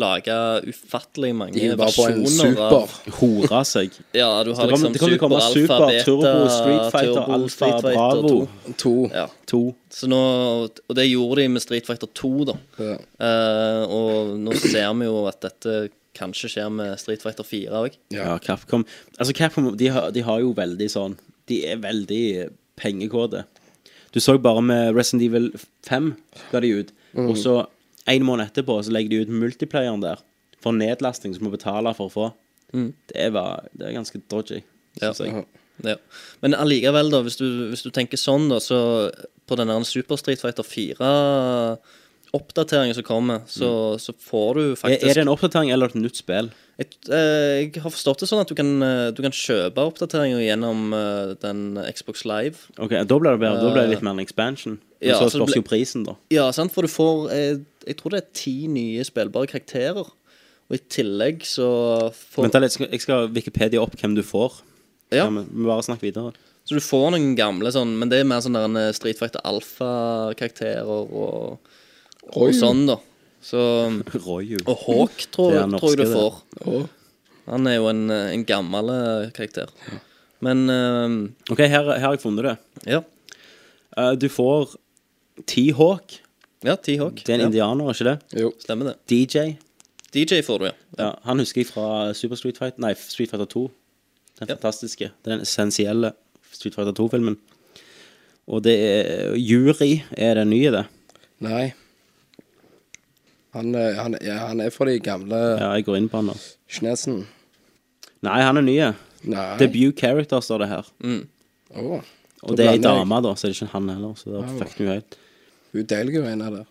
lage ufattelig mange De var på en super. Hore seg. *laughs* Ja, du har Det liksom det kan jo komme Super, Super, Beta, Turbo, Street Fighter, Turbo, Alpha, Street Fighter Bravo. 2. To. Ja. To. Så nå, og det gjorde de med Street Fighter 2, da. Ja. Uh, og nå ser vi jo at dette kanskje skjer med Street Fighter 4 òg. Ja, Capcom Altså Capcom de har, de har jo veldig sånn De er veldig pengekåte. Du så bare med Resident Evil 5 ga de ut. Og så en måned etterpå så legger de ut multiplayeren der for nedlasting som må betale for å få. Det, var, det er ganske dodgy, Ja. jeg. Ja. Men allikevel, da, hvis du, hvis du tenker sånn, da, så på denne Super Street Fighter 4-oppdateringen som kommer, så, så får du faktisk er det en oppdatering eller et nytt spill? Jeg, eh, jeg har forstått det sånn at du kan, eh, du kan kjøpe oppdateringer gjennom eh, den Xbox Live. Ok, Da blir det bedre. Da blir det litt mer en expansion. Men Ja, så så spørs jo prisen, da. Ja, sant, for du får eh, Jeg tror det er ti nye spillbare karakterer. Og i tillegg så får Vent litt, jeg skal, Wikipedia opp hvem du får. Ja. Ja, vi må bare snakke videre. Så du får noen gamle sånn Men det er mer sånn der en eh, Street Fighter Alpha-karakterer og, og sånn, da. Så *laughs* Royu. Og Hawk tror, er tror jeg du får. Oh. Han er jo en, eh, en gammel karakter. karakter. Men um, OK, her, her har jeg funnet det. ja. Uh, du får T-Hawk. Ja, T-Hawk. Det er en ja, indianer, ikke det? Jo. Stemmer det. DJ. DJ får du, ja. Ja, han husker jeg fra Super Street Fighter Nei, Street Fighter 2. Den Ja. fantastiske. Den essensielle Street Fighter 2-filmen. Og det er Jury er den nye, det. Nei. Han, eh, han, ja, han er for de gamle Ja, jeg går inn på han nå. kinesen. Nei, han er nye. Nei. Debut character står det her. Åh. Og det er ei blander jeg. dame, da, så er det ikke han heller. Så det fucker vi jo helt. Hun deler jo en av der.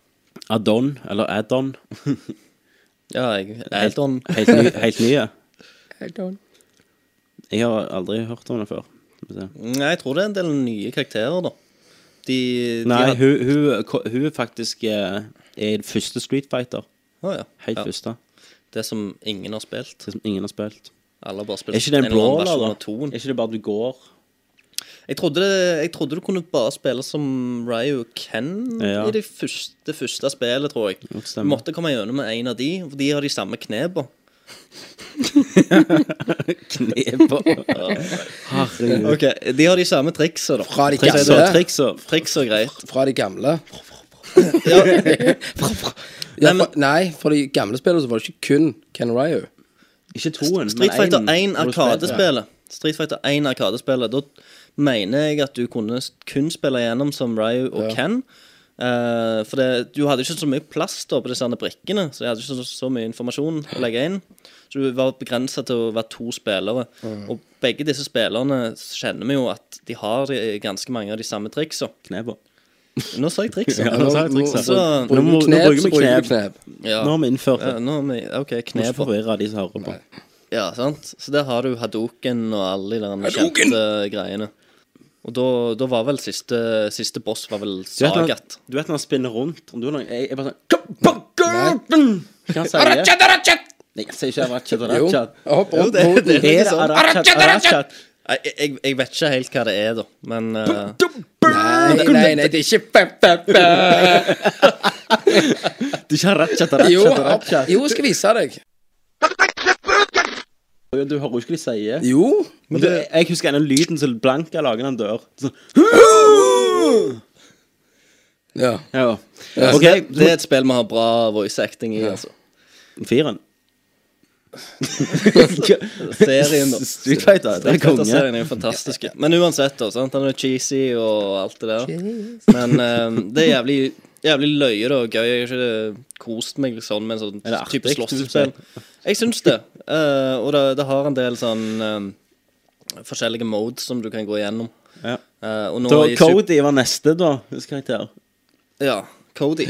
Adon, eller Adon. *laughs* Ja, jeg er helt on. Helt, ny, helt nye. *laughs* Helt. Jeg har aldri hørt om det før. Skal vi se. Nei, jeg tror det er en del nye karakterer, da. De, de Nei, har- hun, hun, hun er faktisk eh, er første Street Fighter. Oh, ja. Helt ja. første. Det som ingen har spilt. Det som ingen har spilt. Alle har bare Er ikke det en eller av toen. Er ikke det bare at du går? Jeg trodde, det, jeg trodde du kunne bare spille som Ryu Ken Ja. i det første, det første spillet, tror jeg. Du måtte komme gjennom med en av de, for de har de samme knepa. *laughs* Knepa. Herregud. Ok, De har de samme triksa, da. Fra de gamle. triks og Triks og greit. Fra de gamle. Ja, *laughs* Ja, Nei, men- for, nei, for de gamle spillene så var det ikke kun Ken Ryu. Ikke toen, Street Fighter 1 Har du? Arkadespillet. Street Fighter 1 Arkadespillet. Da mener jeg at du kunne kun spille gjennom som Ryu og Ja. Ken. Uh, for det, du hadde ikke så mye plass da på disse brikkene, så jeg hadde ikke så, så mye informasjon å legge inn. Så du var begrensa til å være to spillere. Og begge disse spillerne kjenner vi jo at de har de, ganske mange av de samme triksa. Knepa. Nå sa jeg triksa. *laughs* Ja, nå sa jeg triksa. Så, Nå må- nå bruker vi knep. ja. Nå har vi innført Ja, det. nå har vi, OK, knep. ikke forvirre de som hører på. Ja, sant? Så der har du Hadoken og alle de der kjente greiene. Og da, da var vel siste, siste boss var vel Du Sagat. du vet når han spinner rundt Om du er noe, jeg, jeg bare sånn Hva han sier *laughs* Nei, jeg sier ikke Arachat Jo. Arachat. Jo, opp det- mot det- Er sånn Arachat Arachat? Jeg, jeg, jeg vet ikke helt hva det er, da, men uh... Nei, nei, nei, det er ikke. Du *laughs* er ikke Arachat Jo, Arachat. Arachat. jo, jeg skal vise deg. Du hører jo ikke hva de sier. Jo. Men det... jeg husker denne lyden som Blanka lager når han dør. Sånn. Ja. Ja. OK, det, det er et spill vi har bra voice acting i, altså. firen. *laughs* Serien, da. Street Fighter, det er konge. Serien er jo fantastisk. Men uansett, da. Sant? Den er cheesy og alt det der. Men um, det er jævlig, jævlig løye og gøy. Jeg har ikke kost meg sånn med en sånn Er det artig, type slåssespill. Jeg syns det. Uh, og det, det har en del sånn uh, forskjellige modes som du kan gå igjennom. Ja. Uh, Da Cody var neste, da. Huskarakter. Ja. Cody.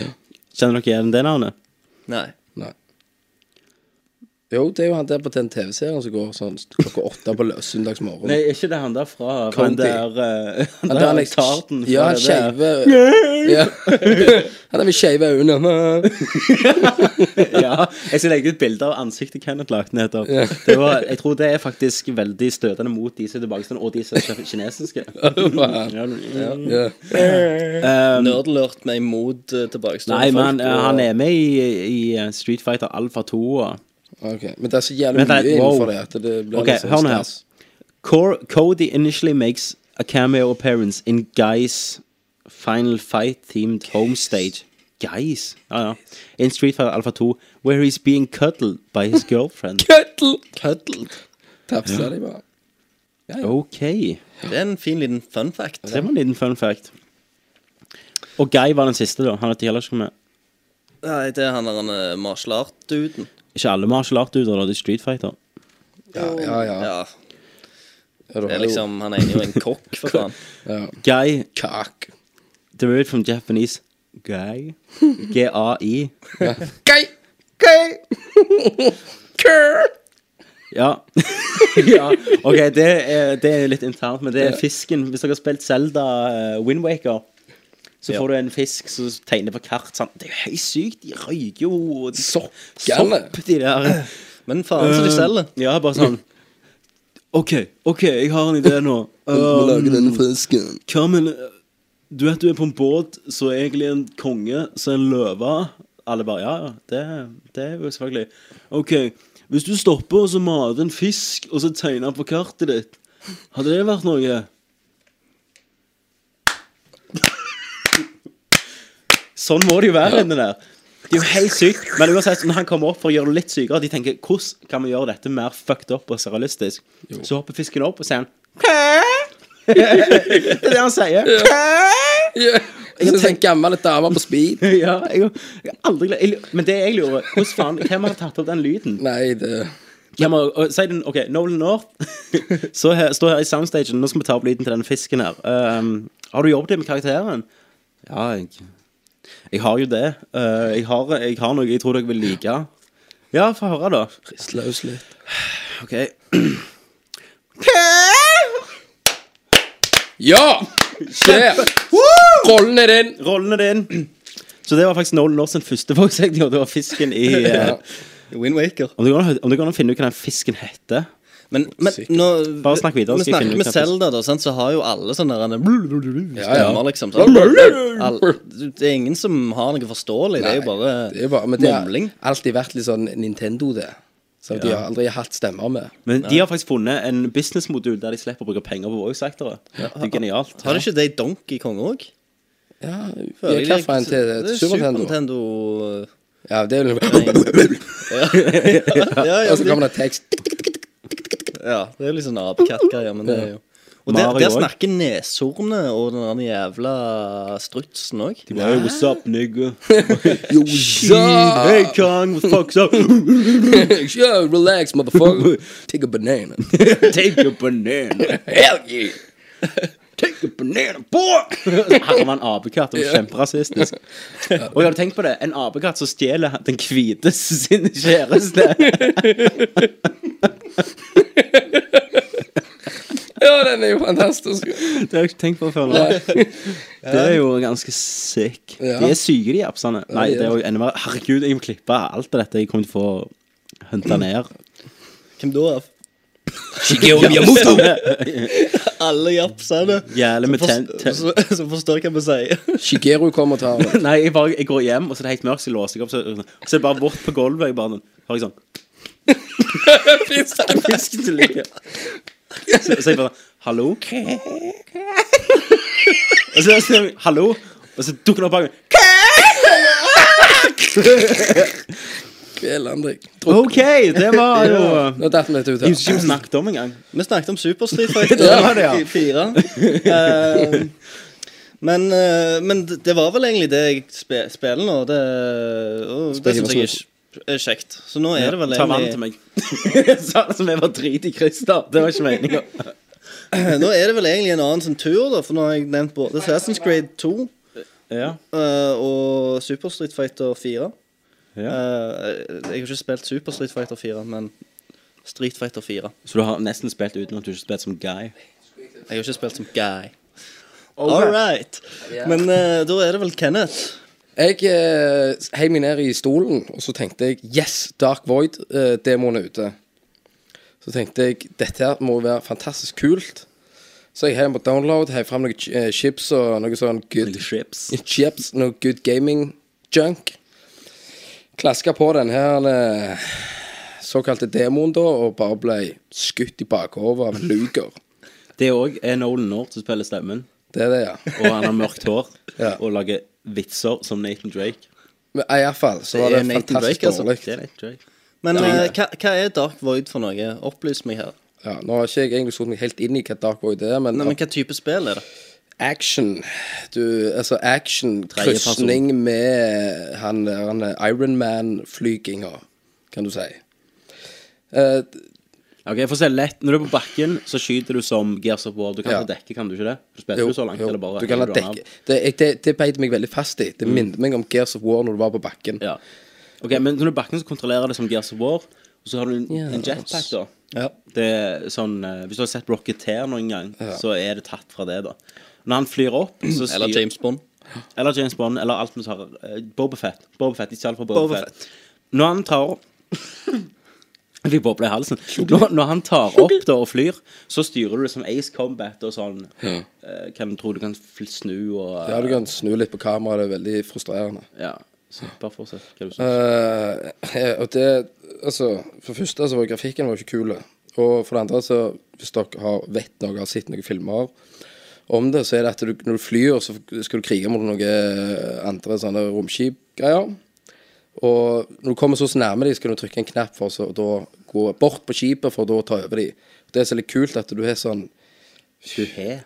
Kjenner dere igjen det navnet? Nei. Jo, det er jo han der på den TV-serien som går sånn klokka åtte på lø- søndagsmorgen. Nei, er ikke det han der fra han der uh, Han Han der der tarten fra Ja, han det der. skeive ja. Han er med skeive øyne. *laughs* ja, jeg skal legge ut bilder av ansiktet Kenneth lagde nettopp. Ja. Det var, jeg tror det er faktisk veldig støtende mot de som er tilbakestående, og de som er kinesiske. *laughs* Ja, Ja. Um, Nerdlurt med imot uh, tilbakestående Nei, men folk, eh, og- han er med i, i eh, Street Fighter Alpha 2. Og... Ok, Men det er så jævlig mye innenfor wow. det at det blir Ok, litt sånn. Cor Cody initially makes a cameo appearance in Guy's final fight-themed home stage. Guys, ja, ja. In Street Fighter Alpha 2, where he's being cuddled by his girlfriend. *laughs* cuddled! Cuddled. Tapsa de bare. Ok, Det er en fin liten fun fact. det var en liten fun fact. Og Guy var den siste, da. Han hadde heller ikke med. Nei, det er han der han, eh, martial art-duden. Ikke alle martial art-duder, da. Det er Street Fighter. Ja, ja, ja. Det er liksom Han ene er jo en kokk, for faen. *laughs* ja. Guy, Kak. derived from Japanese Guy. *laughs* G-A-I. Guy! Guy! Kerr! Ja. *laughs* ja. OK, det er, det er litt internt, men det er fisken. Hvis dere har spilt Zelda uh, Windwaker, så får du en fisk som tegner på kart. Sant? Det er jo helt sykt. De røyker jo de- sopp, Sopp, de der. *clears throat* Men faen så de Eh, selger. Ja, bare sånn OK, OK, jeg har en idé nå. Um, fisken. Hva med Du vet du er på en båt så er egentlig en konge så er en løve. Alle bare Ja, ja, det, det er jo selvfølgelig. OK, hvis du stopper og så mater en fisk, og så tegner på kartet ditt, hadde det vært noe? Sånn må det jo være inni der. Det er jo helt sykt. Men uansett, når han kommer opp for å gjøre det litt sykere, de tenker hvordan kan vi gjøre dette mer fucked up og serialistisk? Så hopper fisken opp og sier han Det er det han sier. Ja. Jeg tenker en gammel dame på speed. *laughs* Ja, jeg, jeg aldri jeg, Men det jeg lurer Hvordan faen, Hvem har tatt opp den lyden? Nei, det Hvem har, si den, ok, Nolan North *laughs* Så her, står her i soundstagen Nå skal vi ta opp lyden til denne fisken her um, Har du jobbet med karakteren? Ja, jeg Jeg har jo det uh, jeg, har, jeg har noe jeg tror dere vil like Ja, få høre da Rist løs litt. Ok *clears throat* Ja! Skjer! Rollen er din. Rollen er din Så det var faktisk Nolan North sin første og Det var fisken i *laughs* uh, Windwaker. om, det går an, å- om det går an å finne ut hva den fisken heter Men, men nå Bare snakk videre, Vi snakker med Selda, Zelda, da, sant? så har jo alle sånne der Ja, ja. stemmer, liksom. Sånn. All, det er ingen som har noe forståelig. Det er jo bare Det er bare, men det har alltid vært litt sånn Nintendo, det. Som de har aldri hatt stemmer med. Men de har faktisk funnet en businessmodul der de slipper å bruke penger på voice actere. Det er genialt. Har de ikke det i Donkey Kong òg? Ja, vi er klar for en til Super Nintendo? Nintendo. Ja, det er jo *laughs* *laughs* Ja, ja, Og så kommer det tekst. Ja, det er litt sånn apekattgreier, men det er jo Og der, Mario der også. snakker neshornet og den der jævla strutsen òg. De bare, what's up, nigga? *laughs* *laughs* Yo, Hey, Kong, what the fuck's up? *laughs* Yo, relax, motherfucker. Take a banana. Take a banana. Hell yeah! Take a banana, boy! Her var en apekatt. Var kjemperasistisk. Og jeg hadde tenkt på det. En apekatt som stjeler den hvite sin kjæreste. *laughs* Ja, den er jo fantastisk. Det har jeg ikke tenkt på før. nå. Det er jo ganske sick. De er syke, de appsene. Nei, det er jo enda verre. Herregud, jeg må klippe alt av dette. Jeg kommer til å få hunta ned. Hvem da? Shigeru *laughs* Miyamoto. Alle japsene. Jævlig med ten... ten Som som forstår hva vi sier. Shigeru kommer og tar det. *laughs* Nei, jeg, bare, jeg går hjem, og så er det helt mørkt, så jeg låser jeg opp, så, så er det bare vått på gulvet. Jeg bare sånn, hører jeg sånn Fisken til lykke. *laughs* Så, så jeg bare Hallo? Og så sier jeg hallo, og så dukker den opp bak meg. Kvelandrik. OK, det var jo *laughs* Nå datt vi litt ut ikke her. vi snakket om engang. Vi snakket om Super Street Fighter *laughs* Det var det, ja. i fire. Eh, men, uh, men det var vel egentlig det jeg spe, spiller nå. Det, uh, det syns jeg ikke er kjekt. Så nå er det vel egentlig Ta vann til meg. *laughs* Sa det som jeg var drit i Christer. Det var ikke meninga. Nå er det vel egentlig en annen sånn tur, da. For nå har jeg nevnt både Assassin's Creed 2 Ja. uh, og Super Street Fighter 4. Eh, jeg har ikke spilt Super Street Fighter 4, men Street Fighter 4. Så du har nesten spilt uten at du ikke har spilt som guy? Jeg har ikke spilt som guy. All right. Men uh, da er det vel Kenneth. Jeg eh, heiv meg ned i stolen, og så tenkte jeg Yes, Dark Void-demoen er ute. Så tenkte jeg dette her må være fantastisk kult. Så jeg heiv den på download, heiv fram noen eh, chips og noe sånn good Chips. chips, noe good gaming junk. Klaska på den her eh, såkalte demoen, da, og bare ble skutt i bakhodet av en luger. Det òg er Nolan North som spiller stemmen. Det er det, ja. Og han har mørkt hår Ja. og lager vitser som Nathan Drake. Men i hvert fall så var Det det, er Nathan fantastisk dårlig. altså. dårlig. Det er Nathan Drake. Men eh, hva, hva er Dark Void for noe? Opplys meg her. Ja, nå har ikke jeg egentlig satt meg helt inn i hva Dark Void er, men, Nei, men hva type spill er det? Action Du, altså action, krysning med han han Ironman-flyginga, kan du si. Uh, Ok, for å se lett Når du er på bakken, så skyter du som Gears of War. Du kan Ja. ha dekke, kan du ikke det? Du spiller jo så langt, eller bare du kan ha dekke Det, det, det beit meg veldig fast i. Det minnet meg om Gears of War når du var på bakken. Ja. Ok, Men når du er på bakken, så kontrollerer det som Gears of War. Og så har du en, en jetpack, da. Ja. Det er sånn eh, Hvis du har sett Rocketeer noen gang, så er det tatt fra det, da. Når han flyr opp, så styr- Eller James Bond? Eller James Bond, eller alt vi tar uh, Bobafett. Bobafett, ikke alt Boba Bobafett. Når han tar *laughs* Jeg fikk boble i halsen. Når, når han tar opp da og flyr, så styrer du det som Ace Combat og sånn. Hvem kan du du kan snu og Ja, du kan snu litt på kameraet. Det er veldig frustrerende. Ja. Så bare fortsett. Hva du syns. Eh, og det Altså, for det første så var grafikken var ikke kul. Og for det andre, så hvis dere har vet noe, har sett noen filmer om det, så er det at du, når du flyr, så skal du krige mot noen andre sånne romskipgreier. Og når du kommer så nærme dem, skal du trykke en knapp for så, å gå bort på skipet for å da ta over dem. Det er så litt kult at du er sånn Du har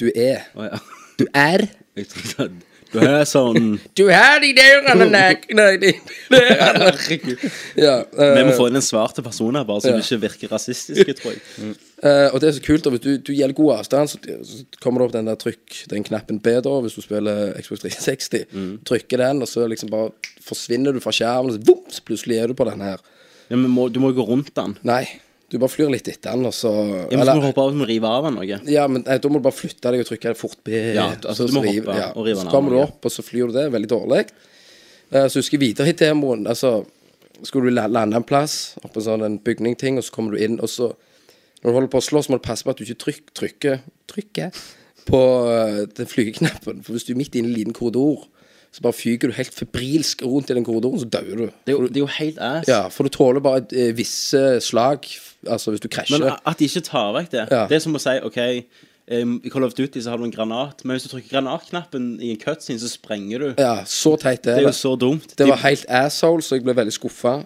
Du er. Oh, ja. Du er. Du har sånn *laughs* Du har de dørene nakne de dørene. Ja, uh, Vi må få inn en svarte person her, bare så Ja. du ikke virker rasistisk, tror jeg. Eh, og det er så kult, hvis du, du gjelder god avstand, så, så kommer det opp den der trykk, den knappen B, da, hvis du spiller Xbox 360. *laughs* Trykker den, og så liksom bare forsvinner du fra skjermen, og så, boom, så plutselig er du på den her. Ja, men må, du må jo gå rundt den. Nei, du bare flyr litt etter den, og så Ja, men så må du hoppe av og rive av den noe. ja, men nei, da må du bare flytte deg og trykke fort B. Ja, altså, så du må rive- hoppe og rive den Så kommer du opp, og så flyr du det. Veldig dårlig. Uh, så husker jeg videre i demoen, altså Skulle du lande en plass, oppå en sånn en bygningting, og så kommer du inn, og så Når du holder på å slå, så må du passe på at du ikke tryk, trykker Trykker på eh, den flygeknappen. For hvis du er midt inne i en liten korridor, så bare fyker du helt febrilsk rundt i den korridoren, så dør du. Det er, jo, det er jo helt ass. Ja, for du tåler bare et, visse slag, altså hvis du krasjer. Men at de ikke tar vekk det Ja. Det er som å si OK, um, i Call of Duty så har du en granat, men hvis du trykker granatknappen i en cutscene, så sprenger du. Ja, så teit det er. Det er jo så dumt. Det var helt asshole, så jeg ble veldig skuffa.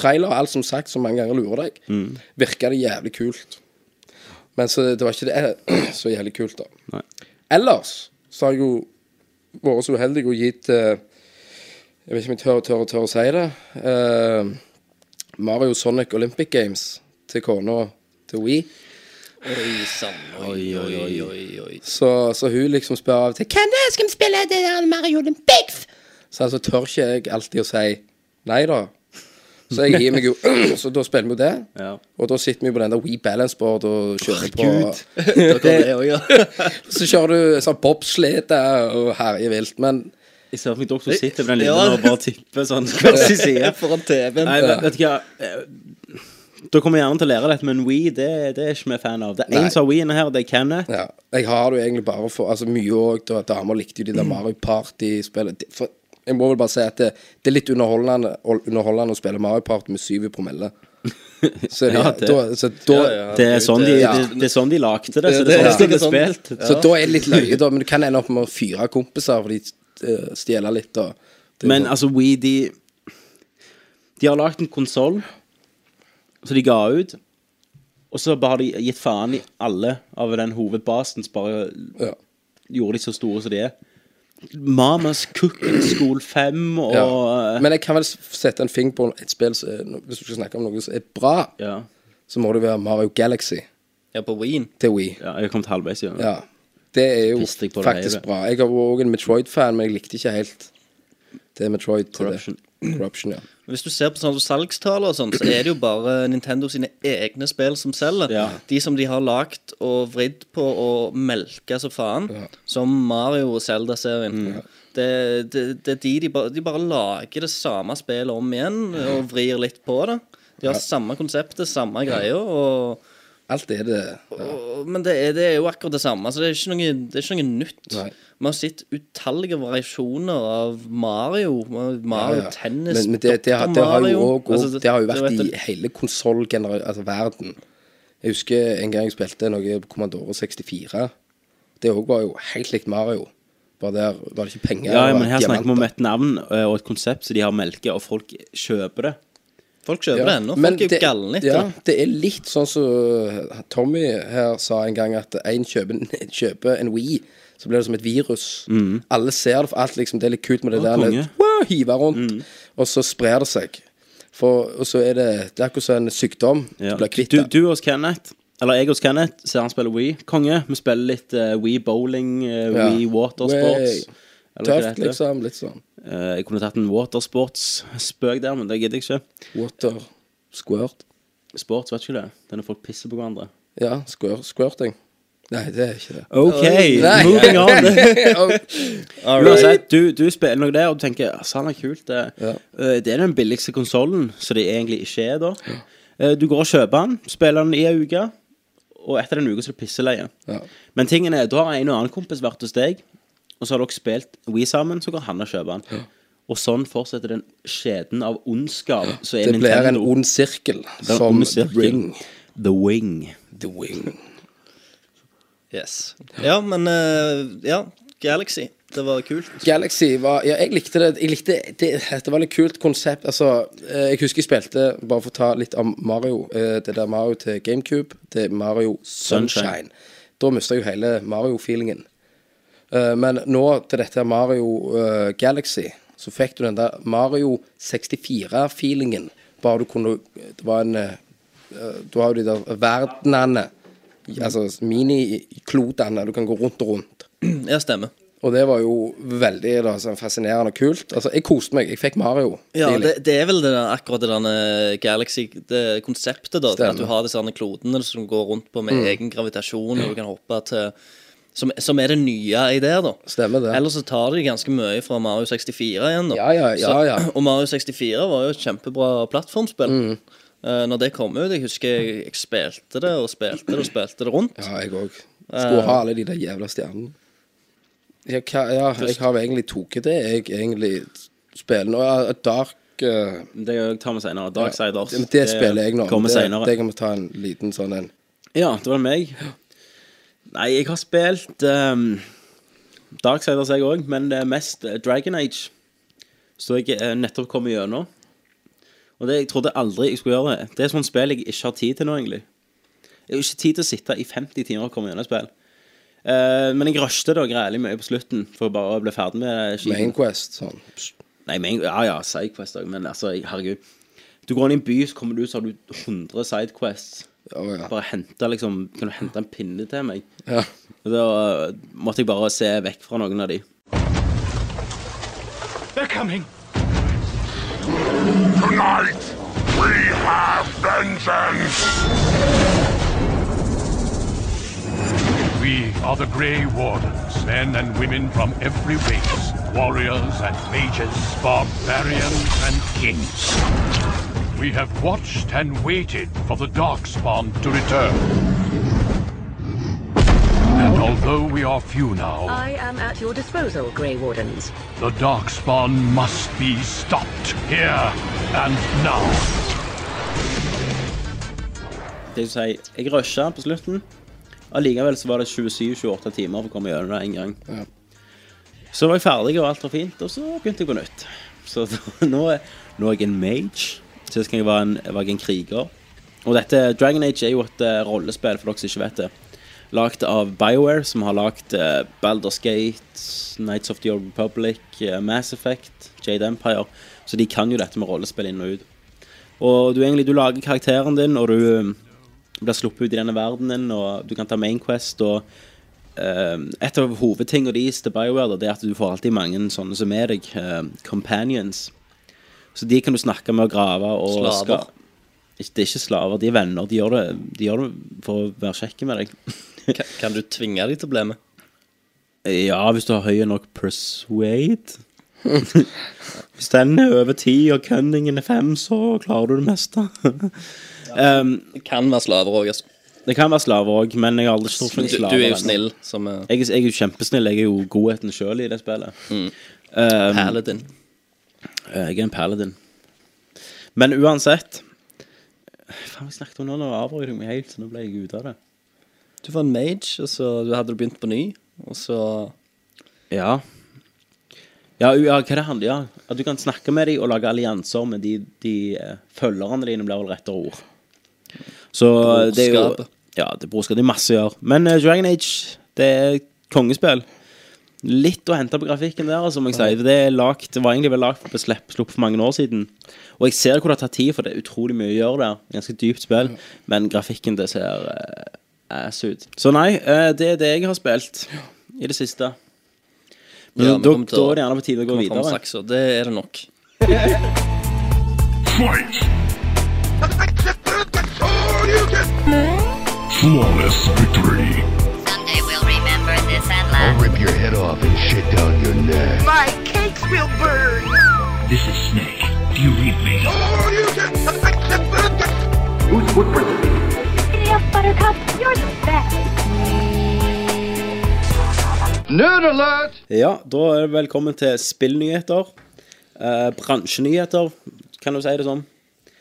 Trailer, og alt som sagt, som mange ganger lurer deg, Mm. virka det jævlig kult. Men så det var ikke det *clears throat* så jævlig kult, da. Nei. Ellers så har jeg jo vært så uheldig og gitt uh, Jeg vet ikke om jeg tør, tør, tør å si det. Uh, Mario Sonic Olympic Games til kona til Wii. Oi sann. Oi, oi, oi, oi, oi. Så, så hun liksom spør av og til Kan jeg skal vi spille det der Mario Olympics? Så altså tør ikke jeg alltid å si nei, da. Så jeg gir meg jo *clears throat* Så da spiller vi jo det. Ja. Og da sitter vi på den der Wii Balance Board og kjører på *laughs* det. *laughs* Så kjører du sånn bobslede og herjer vilt. Men Jeg ser for meg dere som sitter på den Ja. og bare tipper sånn hver sin side. Foran TV-en. Nei, vet, vet du hva Da kommer jeg gjerne til å lære dette, men We, det, det er ikke vi fan av. Det er én som har We inne her, det er Kenneth. ja, jeg har det jo egentlig bare for Altså mye òg da damer likte jo de der Mario Party-spillet. For jeg må vel bare si at det, det er litt underholdende, underholdende å spille Mario Party med syv i promille. Så, *laughs* det, Ja, det- da, så da Ja, ja. Det er sånn de, Ja. det, det er sånn de lagde det. Så Det- det er det- sånn det det er ble spilt. Så da er det litt løye, da. Men du kan ende opp med å fyre kompiser for de eh, stjeler litt. Og det er Men sånn- altså, We, de De har lagd en konsoll som de ga ut, og så bare har de gitt faen i alle av den hovedbasen Så bare ja. gjorde de så store som de er. Mamas Cooking School 5 og Ja. Men jeg kan vel sette en finger på et spill som er- Hvis du skal snakke om noe som er bra, ja. så må det være Mario Galaxy Ja, på Wien. til Wii. ja, jeg har kommet halvveis igjen. Ja. Det er jo Pissed jeg på det faktisk hele. bra. Jeg var òg en Metroid-fan, men jeg likte ikke helt det Metroid til det. Corruption. Corruption, ja. Hvis du ser på sånne salgstall og sånn, så er det jo bare Nintendo sine egne spill som selger. Ja. De som de har lagd og vridd på og melka så faen. Som Mario og Zelda-serien. Det, det, det er de de bare, de bare lager det samme spillet om igjen og vrir litt på det. De har samme konseptet, samme greia. Og, Alt er det. og, men det er, det er jo akkurat det samme. Altså, det er ikke noe, det er ikke noe nytt. Nei. Vi har sett utallige variasjoner av Mario. Mario Ja, ja. Tennis, Men, men det, det, har, det, har jo også, Altså, det har jo vært i hele konsollverden. Altså verden. Jeg husker en gang jeg spilte noe Commandore Commodore 64. Det òg var jo helt likt Mario. Bare der var det ikke penger. Ja, men her snakker vi om et navn eh, og et konsept som de har melket, og folk kjøper det. Folk kjøper det ennå. men Folk er jo galne etter Ja, det. det er litt sånn som Tommy her sa en gang, at en kjøper, kjøper en Wii, så blir det som et virus. Alle ser det, for alt liksom, det er litt kult med det Å, der konge. wow, hive rundt, og så sprer det seg. For, og så er det Det er akkurat som en sykdom. Ja. Du blir kvitt Du, det. du hos Kenneth, eller jeg hos Kenneth, ser han spiller Wii. Konge. Vi spiller litt uh, Wii bowling, Ja. Wii watersports. Hva det Tøft, liksom. Litt sånn jeg kunne tatt en watersports-spøk der, men det gidder jeg ikke. water squirt. Sports, vet ikke det. Det er når folk pisser på hverandre. Ja, squir, squirting. Nei, det er ikke det. OK, Nei. moving on. *laughs* Uansett, du, du spiller noe der, og du tenker sånn er kult. Det, Ja. Eh, det er den billigste konsollen, så det egentlig ikke er da. Eh, Du går og kjøper den, spiller den i ei uke, og etter den uka så er det pisseleie. Ja. Men tingen er, da har en og annen kompis vært hos deg, og så har dere spilt Wii sammen, så går han og kjøper den. Og sånn fortsetter den skjeden av ondskap. Så er Det blir en ond sirkel, som ond sirkel. Ring. The Wing. The Wing. Yes. Ja, men eh, Ja, Galaxy. Det var kult. Galaxy var Ja, jeg likte det. Jeg likte det, det var litt kult konsept. Altså, eh, jeg husker jeg spilte, bare for å ta litt om Mario, eh, det der Mario til GameCube, til Mario Sunshine. Sunshine. Da mista jeg jo hele Mario-feelingen. Eh, Men nå til dette her Mario eh, Galaxy, så fikk du den der Mario 64-feelingen. Bare du kunne Det var en eh, Du har jo de der verdenene, altså miniklodene, du kan gå rundt og rundt. Ja, stemmer. Og det var jo veldig da, sånn fascinerende og kult. Altså, jeg koste meg. Jeg fikk Mario. Ja, det, det er vel det der, akkurat det der Galaxy-konseptet, da. Stemmer. At du har disse klodene som går rundt på med Mm. egen gravitasjon, og du kan hoppe til som, som er det nye i det, da. Stemmer det. Ellers så tar de ganske mye fra Mario 64 igjen, da. Ja, ja, ja, så. *clears throat* Og Mario 64 var jo et kjempebra plattformspill. Mm. Uh, når det kom ut, jeg husker jeg, jeg spilte det og spilte det og spilte det rundt. Ja, jeg òg. Skulle ha alle de der jævla stjernene. Ja, ja, jeg har egentlig tatt det. Jeg egentlig spiller nå ja, Dark uh, Det tar vi senere. Darksiders. det, det spiller jeg nå. Kommer det, senere. det kan vi ta en liten sånn en. Ja, det var meg. Nei, jeg har spilt um, Darksiders, jeg òg, men det er mest eh, Dragon Age. Så jeg er nettopp kom gjennom. Og det, jeg trodde aldri jeg skulle gjøre det. Det er sånn spill jeg ikke har tid til nå, egentlig. Jeg har ikke tid til å sitte i 50 timer og komme gjennom et spill. Uh, men jeg rushet det grælig mye på slutten for å bare bli ferdig med skiten. Main Quest. Sånn. Nei, main, ja, ja, Sidequest òg, men altså, herregud. Du går inn i en by, så kommer du ut, så har du 100 Sidequests. Å, ja. Bare hente liksom Kan du hente en pinne til meg? Ja. Og da uh, måtte jeg bare se vekk fra noen av de. They're coming. Tonight, we have vengeance! We are the Grey Wardens, men and women from every race, warriors and mages, barbarians and kings. We have watched and waited for the Darkspawn to return. And although we are few now, I am at your disposal, Grey Wardens. the Darkspawn must be stopped here and now. Det vil si, jeg rusha på slutten. Allikevel så var det 27-28 timer for å komme gjennom det en gang. Ja. Så var jeg ferdig, og alt var fint, og så begynte jeg på nytt. Så da, *laughs* nå, er, nå er jeg en mage. Sist gang jeg var en, var en kriger. Og dette Dragon Age er jo et uh, rollespill, for dere som ikke vet det. Lagd av BioWare, som har lagd uh, Baldur's Gate, Nights of the Old Republic, uh, Mass Effect, Jade Empire. Så de kan jo dette med rollespill inn og ut. Og du egentlig du lager karakteren din, og du blir sluppet ut i denne verdenen, og du kan ta Main Quest. Og Uh, et av hovedtingene deres til BioWare da, det er at du får alltid mange sånne som er deg, uh, companions. Så de kan du snakke med og grave og Slaver. ska- Det er ikke slaver, de er venner. De gjør det, de gjør det for å være kjekke med deg. Kan, kan du tvinge dem til å bli med? Ja, hvis du har høy nok persuade. hvis den er over ti og cunningen er fem, så klarer du det meste. um, Det kan være slaver òg, altså. det kan være slaver òg, men jeg har aldri stått for Du, du er jo snill, som er Jeg, jeg er jo kjempesnill. Jeg er jo godheten sjøl i det spillet. Um, paladin. Jeg er en paladin. Men uansett Faen, vi snakket om nå, nå avbrøt jeg meg helt, så nå ble jeg ute av det. Du var en mage, og så du hadde du begynt på ny, og så Ja. Ja, ja hva det handler ja. At du kan snakke med dem og lage allianser med de, de eh, følgerne dine, blir vel rettere ord. Så eh, det er jo Ja, det er brorskap. Det er masse å gjøre. Men uh, Dragon Age, det er kongespill. Litt å hente på grafikken der, altså, må jeg si. Det, er lagt, det var egentlig vel lagd på slupp, slupp for mange år siden. Og jeg ser hvor det har tatt tid, for det er utrolig mye å gjøre der. Ganske dypt spill. Men grafikken, det ser uh, ass ut. Så nei, uh, det er det jeg har spilt i det siste. Men Ja, da, da er det gjerne på tide å gå videre. Saks, det er det nok. Flawless victory. I'll rip your head off and shit down your neck. My cakes will burn! This is Snake. Do you read me? Whose footprint Giddy up, Buttercup, you're the best. Nerd alert! Ja, da er det velkommen til spillnyheter. Eh, bransjenyheter, kan du si det sånn.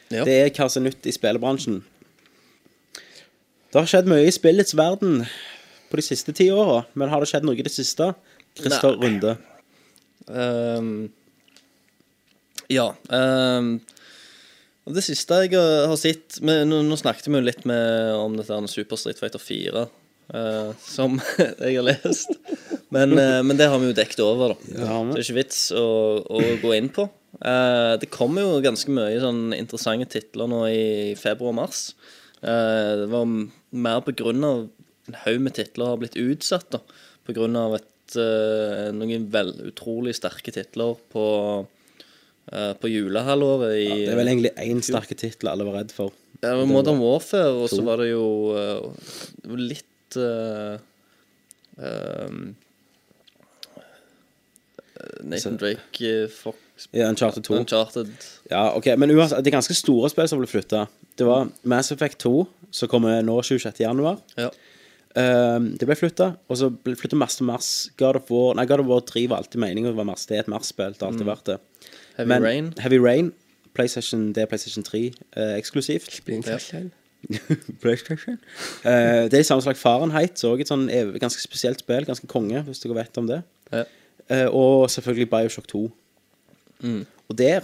Ja. Det er hva som er nytt i spillebransjen. Det har skjedd mye i spillets verden på de siste ti åra, men har det skjedd noe i det siste? Christer Nei. Runde. Um, ja. Um, det siste jeg har sett men nå, nå snakket vi jo litt med, om dette her med Super Street Fighter 4, uh, som *laughs* jeg har lest. Men, uh, men det har vi jo dekket over, da. Så det er ikke vits å, å gå inn på. Uh, det kommer jo ganske mye sånn interessante titler nå i februar og mars. Eh, det var mer på grunn av en haug med titler har blitt utsatt, da. På grunn av eh, noen vel utrolig sterke titler på, eh, på julehalvåret i Det er vel egentlig én sterke tittel alle var redd for. ja, det var Modern Warfare, og så var det jo eh, litt uh, Nathan Drake, Fox Ja, Uncharted 2. Uncharted. Ja, ok, Men det er ganske store spill som ble flytta. Det var Mass Effect 2, som kommer nå 26. januar. Ja. Ehm, det ble flytta, og så ble flytta masse til Mars. God of War Nei, God of War 3 var alltid meningen å være Mars. Det er et Mars-spill. Det har alltid Mm. vært det. Heavy Men Rain. Heavy Rain PlayStation, det er PlayStation 3 eh, eksklusivt. PlayStation. *laughs* PlayStation. Eh, det er i samme slags Fahrenheit, så også et sånn ganske spesielt spill. Ganske konge, hvis dere vet om det. Ja. Uh, og selvfølgelig Bioshock 2. Mm. Og der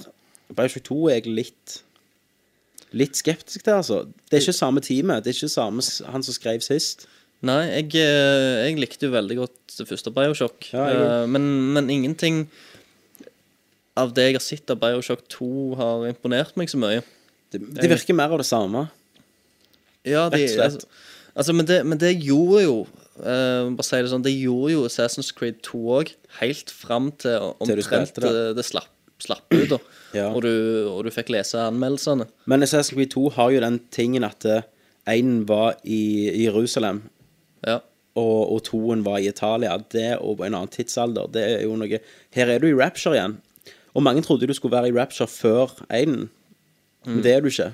Bioshock 2 er jeg litt Litt skeptisk til, altså. Det er ikke samme teamet. Det er ikke samme han som skrev sist. Nei, jeg, eh, jeg likte jo veldig godt det første Bioshock. Ja, Eh, men, men ingenting av det jeg har sett av Bioshock 2, har imponert meg så mye. Det, det virker mer av det samme. Ja, de, Rett og slett. altså, altså men, det, men det gjorde jo uh, Bare si det sånn, det gjorde jo Assassin's Creed 2 òg, helt fram til omtrent det. det, det slapp, slapp ut, da. Ja. og, du, og du fikk lese anmeldelsene. Men Assassin's Creed 2 har jo den tingen at én var i Jerusalem, Ja. og, og toen var i Italia. Det og en annen tidsalder, det er jo noe Her er du i Rapture igjen. Og mange trodde du skulle være i Rapture før én, men Mm. det er du ikke.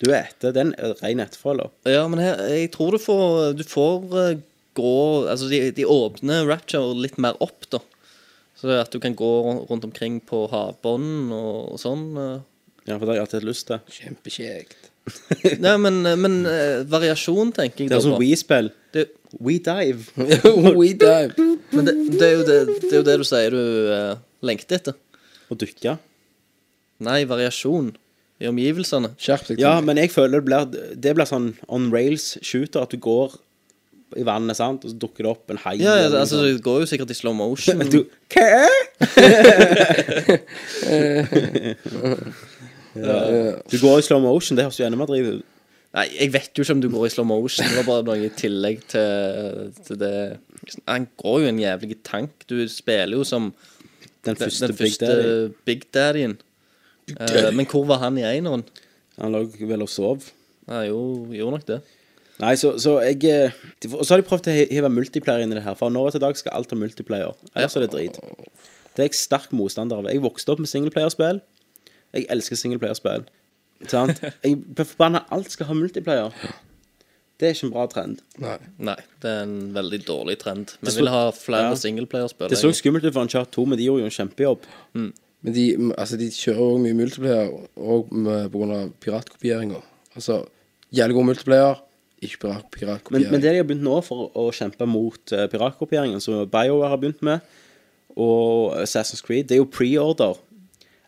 Du er etter. Det er en ren etterfølger. Ja, men her, jeg tror du får Du får eh, gå Altså, de, de åpner Rapture litt mer opp, da. Så at du kan gå rundt omkring på havbunnen og, og sånn. eh. Ja, for det har jeg alltid hatt lyst til. Kjempekjekt. *laughs* Nei, men, men eh, variasjon, tenker jeg Det er da sånn på. We-spill. Det- We dive. *laughs* We dive. Men det, det, er jo det, det er jo det du sier du eh, lengter etter. Å dykke. Nei, variasjon i omgivelsene. Skjerp deg. Ja, men jeg føler det blir, det blir sånn on rails shooter, at du går i vannet, sant, og så dukker det opp en hai. Ja, ja, altså det går jo sikkert i slow motion. *laughs* Du, Hva? Ja. Du går i slow motion, det høres jo enda mer driv ut. Nei, jeg vet jo ikke om du går i slow motion. Det var bare noe i tillegg til, til det Han går jo en jævlig tank. Du spiller jo som Den første Big første Daddy. Big Daddyen. Eh, men hvor var han i eneren? Han lå vel og sov. Ja, jo, gjorde nok det. Nei, så, så jeg eh, Og så har de prøvd å hive multiplayer inn i det her, for nå til dag skal alt ha multiplayer. Ellers er det drit. Det er jeg sterk motstander av. Jeg vokste opp med singleplayerspill. Jeg elsker singleplayerspill. Sant? Jeg blir forbanna alt skal ha multiplayer. Det er ikke en bra trend. Nei. Nei, det er en veldig dårlig trend. Vi vil ha flere Ja. singleplayerspill. Det så skummelt ut for en Chat 2, men de gjorde jo en kjempejobb. Men de, altså, de kjører òg mye multiplayer og pga. piratkopieringa. Altså, jævlig god multiplayer, ikke pirat, Men, piratkopiering. men det de har begynt nå for å kjempe mot uh, piratkopieringen, som BioWare har begynt med, og Assassin's Creed, det er jo pre-order.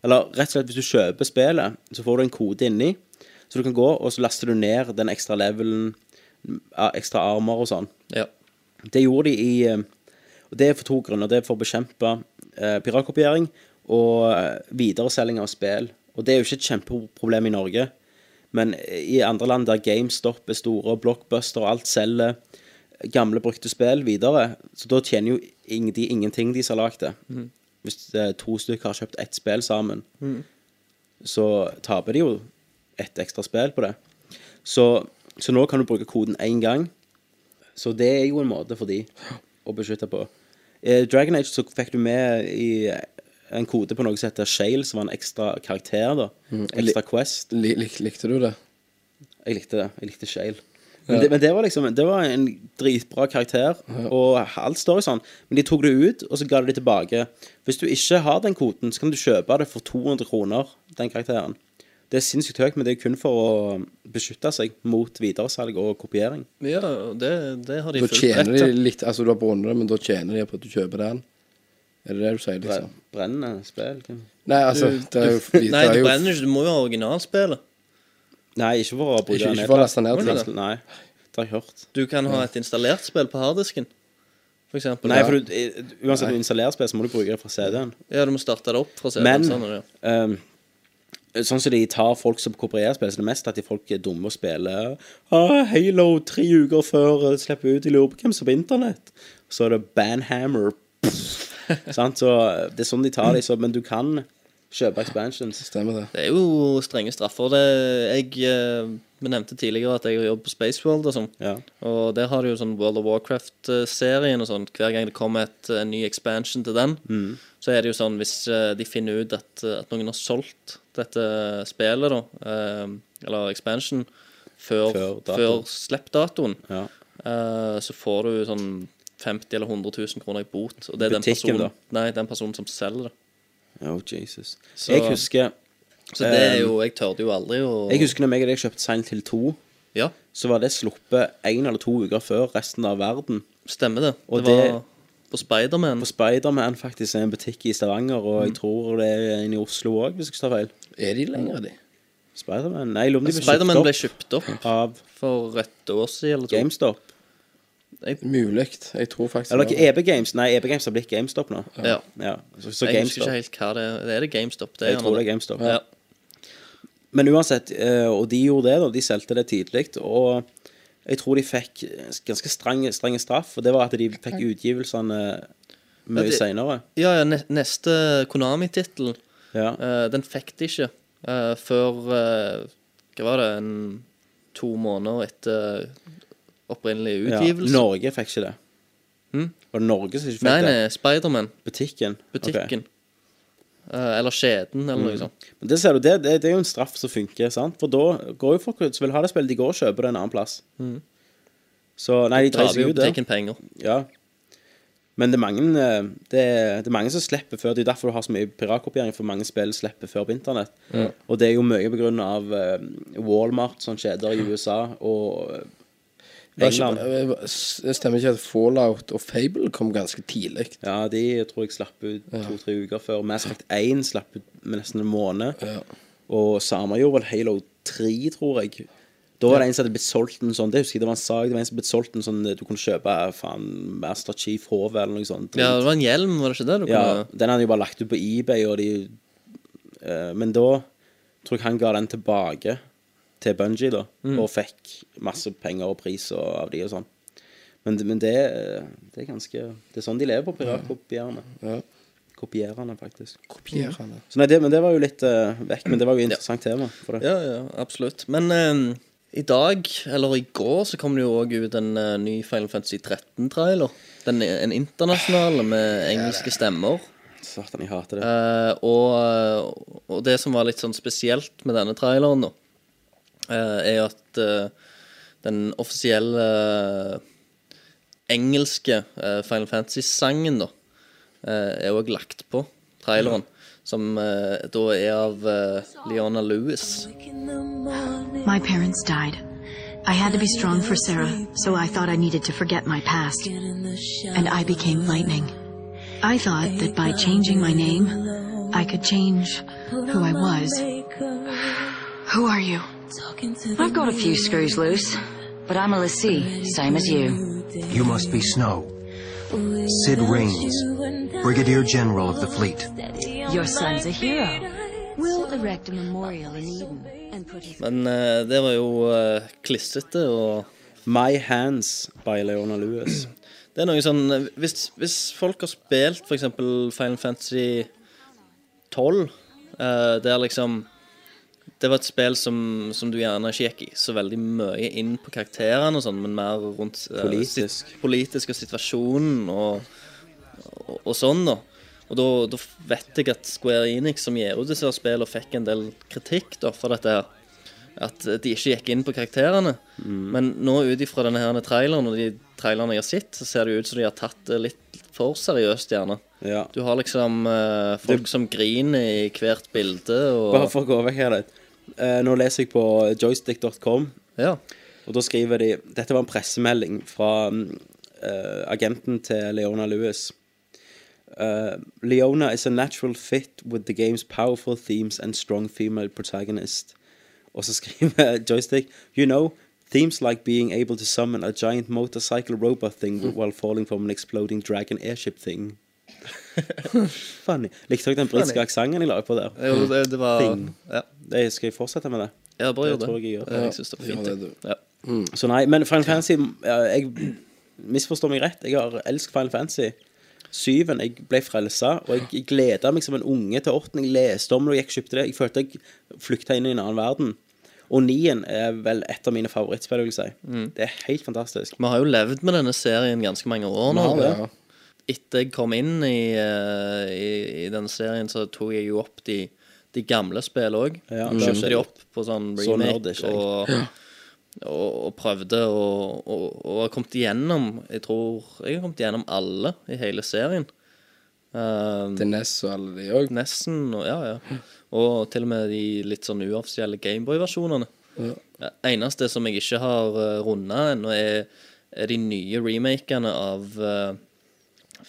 Eller rett og slett, hvis du kjøper spillet, så får du en kode inni, så du kan gå, og så laster du ned den ekstra levelen, ekstra armer og sånn. Ja. Det gjorde de i eh, Og det er for to grunner. Det er for å bekjempe eh, piratkopiering og eh, videreselging av spill. Og det er jo ikke et kjempeproblem i Norge. Men i andre land der GameStop er store, og Blockbuster og alt selger gamle, brukte spill videre, så da tjener jo de ingenting, de som har lagd det. Mhm. Hvis eh, to stykker har kjøpt ett spill sammen, mm. så taper de jo ett ekstra spill på det. Så, så nå kan du bruke koden én gang. Så det er jo en måte for de å beskytte på. I Dragon Age så fikk du med i en kode på noe som heter Shale, som var en ekstra karakter. da Mm. Ekstra Quest. Lik, lik, likte du det? Jeg likte det. Jeg likte Shale. Men, det, men det var liksom Det var en dritbra karakter, og alt står jo sånn. Men de tok det ut, og så ga de det tilbake. Hvis du ikke har den koden, så kan du kjøpe det for 200 kroner, den karakteren. Det er sinnssykt høyt, men det er kun for å beskytte seg mot videresalg og kopiering. Ja, det, det har de Da fullt tjener de litt Altså, du har brunnet det, men da tjener de på at du kjøper den. Er det det du sier, liksom? Brennende spill? Nei, altså, Du- det er jo du- det Nei, er det jo- brenner ikke. Du må jo ha originalspillet. Nei, ikke for å bruke Ikke- ikke for å laste ned til det. Nei, det har jeg hørt. Du kan ha et installert spill på harddisken, for eksempel. Nei, for du, uansett du installerer spill, så må du bruke det fra CD-en. Ja, du må starte det opp fra CD-en. Sånn, er det, ja. ehm, sånn som de tar folk som kopierer spill, så er det mest at de folk er dumme og spiller ah, Halo tre uker før det slipper ut i lurer på hvem som er på internett. Så er det Banhammer. *laughs* Sant? Så det er sånn de tar det, så, men du kan kjøpe expansions. Stemmer det. Det er jo strenge straffer. Det, jeg eh, Vi nevnte tidligere at jeg har jobbet på Spaceworld og sånn. Ja. Og der har du jo sånn World of Warcraft-serien og sånn. Hver gang det kommer et, en ny expansion til den, Mm. så er det jo sånn hvis eh, de finner ut at, eh, at noen har solgt dette spillet, da, eh, eller expansion, før, Før før, slippdatoen, Ja. eh, så får du sånn 50 eller 100 000 kroner i bot. Og det er den personen, nei, den personen som selger det. Oh, Jesus. Så- jeg husker Så det er jo Jeg tørde jo aldri å Jeg husker når meg og deg kjøpte Silent Hill 2, Ja. så var det sluppet én eller to uker før resten av verden. Stemmer det. Og det var det- på Spiderman. På Spiderman faktisk er en butikk i Stavanger, og jeg tror det er en i Oslo òg, hvis jeg ikke tar feil. Er de lenger, de? Spiderman Nei, jeg ble Spiderman ble opp kjøpt opp av for et år siden eller to. GameStop. Mulig. Jeg tror faktisk Eller det ikke EB Games. Nei, EB Games har blitt GameStop nå. Ja. Ja, så, så jeg husker ikke helt hva det er. Er det GameStop? Det Jeg tror det er GameStop. Ja. Men uansett, eh, og de gjorde det, da. De solgte det tidlig. Og jeg tror de fikk ganske strenge, strenge straff, og det var at de fikk utgivelsene mye Ja, seinere. Ja, ja, neste Konami-tittel, Ja. eh, den fikk de ikke eh, før Hva var det? En, to måneder etter opprinnelig Ja. Norge fikk ikke det. Hm? Var det Norge som ikke fikk Nei, det? nei, Spiderman. Butikken? Butikken. Eh, eller Skjeden, eller noe Mm. sånt. Men det ser du, det, det, det er jo en straff som funker, sant? For da går jo folk som vil ha det spillet, de går og kjøper det en annen plass. Mm. Så nei, de dreier seg ut butikken penger. Ja. Men det er mange eh, det er, det er mange som slipper før. Det er derfor du har så mye piratkopiering, for mange spill slipper før på internett. Mm. Og det er jo mye av eh, Walmart, sånne kjeder i *gasps* USA, og Det stemmer ikke at Fallout og Fable kom ganske tidlig. Ja, de tror jeg slapp ut to-tre uker før. Mass Effect 1 slapp ut med nesten en måned. Og samme gjorde vel Halo 3, tror jeg. Da var det en som hadde blitt solgt en sånn Det husker jeg det var en sak, det var en som hadde blitt solgt en sånn Du kunne kjøpe eh, faen Master Chief HV eller noe sånt. Ja, det var en hjelm, var det ikke det? Du Ja, kunne... den hadde jo bare lagt ut på eBay, og de uh, Men da tror jeg han ga den tilbake til Bungie, da, Mm. og fikk masse penger og pris og, av de og sånn. Men, men det, det er ganske Det er sånn de lever på piratkopierende. Ja. Kopierende, faktisk. Kopierende. Så nei, det, men det var jo litt uh, vekk, men det var jo et interessant tema. For det. Ja, ja, absolutt. Men uh, i dag, eller i går, så kom det jo òg ut en uh, ny Final Fantasy 13-trailer. Den er En internasjonal med engelske stemmer. Satan, jeg hater det. Uh, og, og det som var litt sånn spesielt med denne traileren, da, eh, er at eh, den offisielle eh, engelske eh, Final Fantasy-sangen, da, eh, er òg lagt på traileren. Som eh, da er av eh, Leona Lewis. My parents died. I had to be strong for Sarah, so I thought I needed to forget my past. And I became Lightning. I thought that by changing my name, I could change who I was. *sighs* Who are you? I've got a few screws loose, but I'm a Lassie, same as you. You must be Snow. Sid Raines, Brigadier General of the fleet. Your son's a hero. We'll erect a memorial in Eden and put his Men eh, det var jo uh, klissete og My Hands by Leona Lewis. *clears throat* Det er noe sånn eh, Hvis, hvis folk har spilt f.eks. Final Fantasy 12, eh, det er liksom Det var et spill som, som du gjerne ikke gikk i så veldig mye inn på karakterene og sånn, men mer rundt eh, Politisk. sit- politisk og situasjonen og, og, og sånn, da. Og da, da vet jeg at Square Enix, som gir ut disse spillene, fikk en del kritikk da, for dette her. At de ikke gikk inn på karakterene. Men nå ut ifra denne her traileren og de trailerne jeg har sett, så ser det ut som de har tatt det litt for seriøst, gjerne. Ja. Du har liksom uh, folk Det- som griner i hvert bilde, og Bare for å gå vekk her litt. Eh, nå leser jeg på joystick.com, Ja. og da skriver de Dette var en pressemelding fra mm, eh, agenten til Leona Lewis. Eh, Leona is a natural fit with the game's powerful themes and strong female protagonist. Og så skriver *laughs* Joystick You know, themes like being able to summon a giant motorcycle robot thing *laughs* while falling from an exploding dragon airship thing. *laughs* Funny. Likte dere den britiske aksenten jeg la på der? Jo, det, det var Ja, Det, skal jeg fortsette med det? ja bare gjør det. tror jeg jeg gjør. Ja, jeg synes det var fint. Ja, det Ja. Mm. Så nei, men Final Fantasy ja, Jeg misforstår meg rett. Jeg har elsket Final Fantasy. Syven. Jeg ble frelsa, og jeg, jeg gleda meg som en unge til åtten. Jeg leste om det og gikk kjøpte det. Jeg følte jeg flykta inn i en annen verden. Og nien er vel et av mine favorittspill, vil jeg si. Mm. Det er helt fantastisk. Vi har jo levd med denne serien ganske mange år nå. Vi har det. Etter jeg kom inn i, eh, i, i denne serien, så tok jeg jo opp de, de gamle spillene òg. Ja, Kjøpte de opp på sånn remake så og, og, og prøvde og, og, og har kommet igjennom Jeg tror jeg har kommet igjennom alle i hele serien. Um, Til NES og alle de òg. Nesten, og, ja, ja. Og til og med de litt sånn uoffisielle Gameboy-versjonene. Ja. Eneste som jeg ikke har uh, runda ennå, er, er de nye remakene av uh,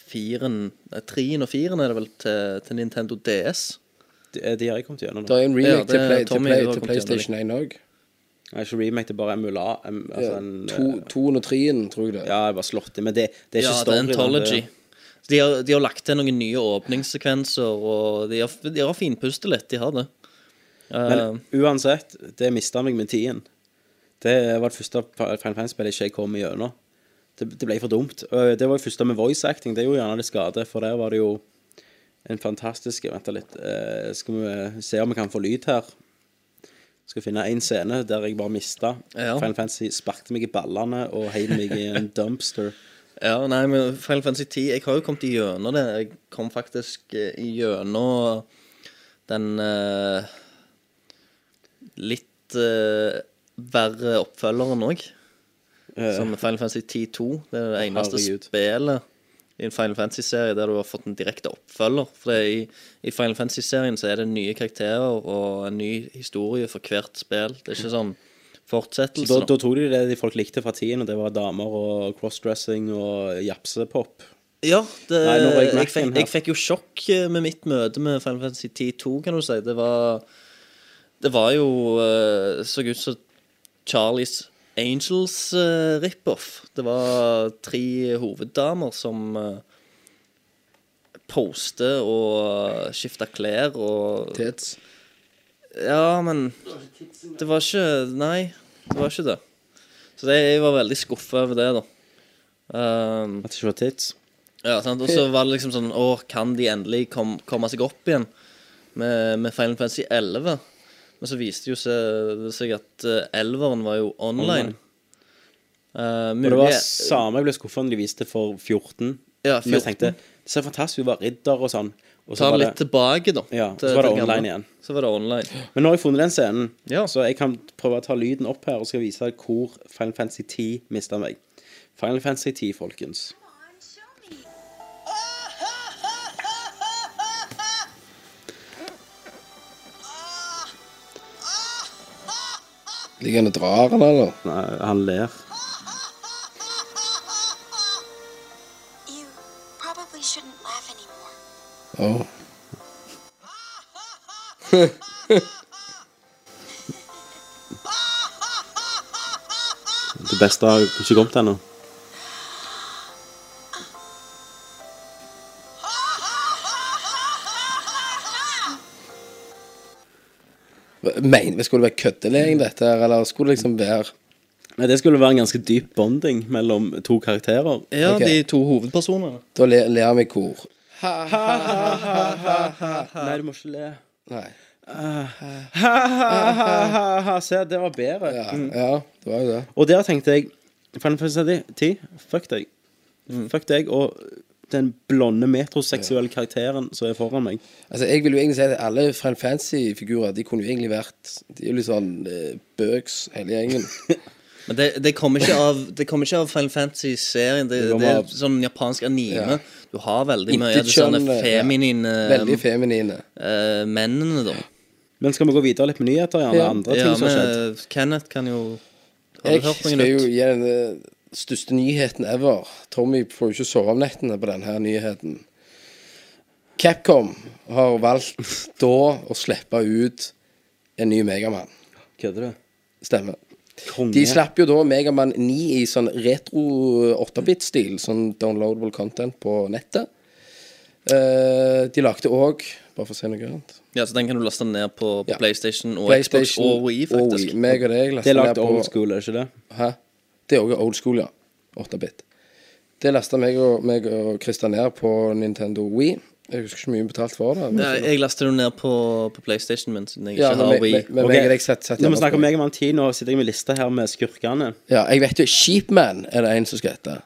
firen nei, Treen og firen er det vel til, til Nintendo DS. De, de har jeg kommet gjennom Det er en Ja, remake det til, play, til, play, til PlayStation 1 òg. Nei, ikke remake, det er bare emula. Em, altså Ja, en, to, eh, og treen, tror jeg det. ja, jeg bare slått det. Men det, det er ikke ja, det er Anthology. De har, de har lagt til noen nye åpningssekvenser, og de har, de har finpustet litt. De har det. Uh, Men uansett, det mista meg med tiden. Det var det første Final Fantasy-spillet jeg ikke kom gjennom. Det, det ble for dumt. Det var jo første med voice acting. Det gjorde gjerne litt skade, for der var det jo en fantastisk Vent litt. eh, skal vi se om vi kan få lyd her? Skal finne én scene der jeg bare mista. Ja. Final Fantasy sparkte meg i ballene og heiv meg i en dumpster. *laughs* Ja, nei, men Final Fantasy 10 Jeg har jo kommet igjennom det. Jeg kom faktisk eh, igjennom den uh, litt uh, verre oppfølgeren òg. Som Final Fantasy 10-2. Det er det eneste herregud. spillet i en Final Fantasy-serie der du har fått en direkte oppfølger. For det i, i Final Fantasy-serien så er det nye karakterer og en ny historie for hvert spill. Det er ikke sånn fortsettelse. da, da. da tok de det de folk likte fra tiden, og det var damer og crossdressing og japsepop. Ja, det, Nei, jeg jeg, fikk, jeg fikk jo sjokk eh, med mitt møte med Final Fantasy 10-2, kan du si. Det var Det var jo eh, Så ut som Charlies Angels uh, rip-off. Det var tre hoveddamer som uh, poste og skifte klær og Tits. Ja, men det var ikke Nei, det var ikke det. Så det, jeg var veldig skuffa over det, da. Um, At det ikke var tits. Ja, sant? Og så var det liksom sånn Å, kan de endelig kom, komme seg opp igjen med, med Final Fantasy 11? Men så viste det jo seg, seg at uh, elveren var jo online. Eh, Og det var samme jeg ble skuffa når de viste for 14. Ja, Men jeg 14. tenkte det ser fantastisk ut, var ridder og sånn. Og så Ta var det litt tilbake, da. Ja, til- så var det gamle. online igjen. Så var det online. Men nå har jeg funnet den scenen, ja. så jeg kan prøve å ta lyden opp her og skal vise deg hvor Final Fantasy 10 mista meg. Final Fantasy 10, folkens. Ligger han og drar han, eller? Nei, han ler. Probably shouldn't laugh anymore. Oh. Det beste har ikke kommet ennå. Men, skulle det være køddeleging, dette her, eller skulle det liksom være Nei, Det skulle være en ganske dyp bonding mellom to karakterer. Ja, Ok. de to hovedpersonene. Da ler, ler vi i kor. Nei, du må ikke le. Nei. Ha-ha-ha-ha. Se, det var bedre. Ja, Ja, det var jo det. Og der tenkte jeg Final Fantasy 10, fuck deg. Mm. Fuck deg og den blonde metroseksuelle karakteren som er foran meg. Altså, Jeg vil jo egentlig si at alle Final Fantasy-figurer De kunne jo egentlig vært De er jo litt sånn eh, bøks, hele gjengen. *laughs* Men det, det kommer ikke av Det kommer ikke av Final Fantasy-serien. Det, Det det, er sånn japansk anime. Ja. Du har veldig mye av sånne kjønn, ja. feminine Veldig feminine. eh, mennene, da. Men skal vi gå videre litt med nyheter, gjerne? Ja. Andre ting Ja, som har skjedd? men Kenneth kan jo Har Jeg du hørt noe skal jo nytt? gi den eh, største nyheten ever. Tommy får jo ikke sove om nettene på denne nyheten. Capcom har valgt *laughs* da å slippe ut en ny Megaman. Kødder du? Stemmer. Konge. De slapp jo da Megaman 9 i sånn retro 8-bit-stil, sånn downloadable content på nettet. Eh, de lagde òg Bare for å si noe annet. Ja, så Den kan du laste ned på, på Ja. PlayStation og PlayStation Xbox og Wii, og faktisk. Wii. Meg og deg Det er på old school, er ikke det? Hæ? Det er òg old school, ja. 8-bit. Det lasta meg og, meg og Christian ned på Nintendo Wii. Jeg husker ikke mye betalt for det. Nei, jeg lasta det ned på, på PlayStation min, siden jeg Ja, ikke har Wii. men Ok, meg og deg sett- sett Når vi snakker om Megaman 10, nå sitter jeg med lista her med skurkene. Ja, jeg vet jo Sheepman er det en som skal hete.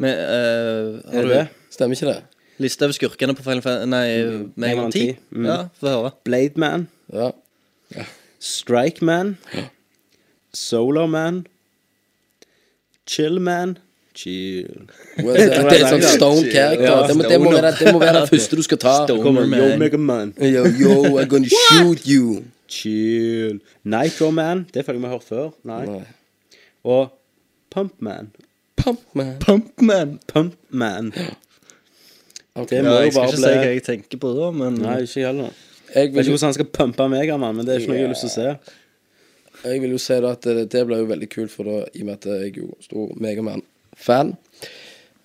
Men, uh, har Er du det? Stemmer ikke det? liste over skurkene på Final Fantasy Nei, Megaman Megaman 10? 10, mm. Ja, få høre. Blade Man. Ja. Strike Man. Solar Man. Chill Man. Chill. Well, det, det er sånn stone character. Ja, det, må, det, må være, det må være det første du skal ta. *laughs* Stoner, man. Yo Megaman. Yo, yo, I'm gonna *laughs* shoot you. Chill. Nitro Man. Det føler jeg vi har hørt før. Nei. Nei. Og Pump Man. Pump Man. Pump Man. *gasps* Ok. Det Ja, må jo jeg skal ikke si hva jeg tenker på da, men Nei, ikke heller. Jeg Jeg vet ikke hvordan han skal pumpe meg men det er ikke noe jeg har lyst til å se. Jeg vil jo si at det, det ble jo veldig kult, for da, i og med at jeg jo stor Megaman-fan.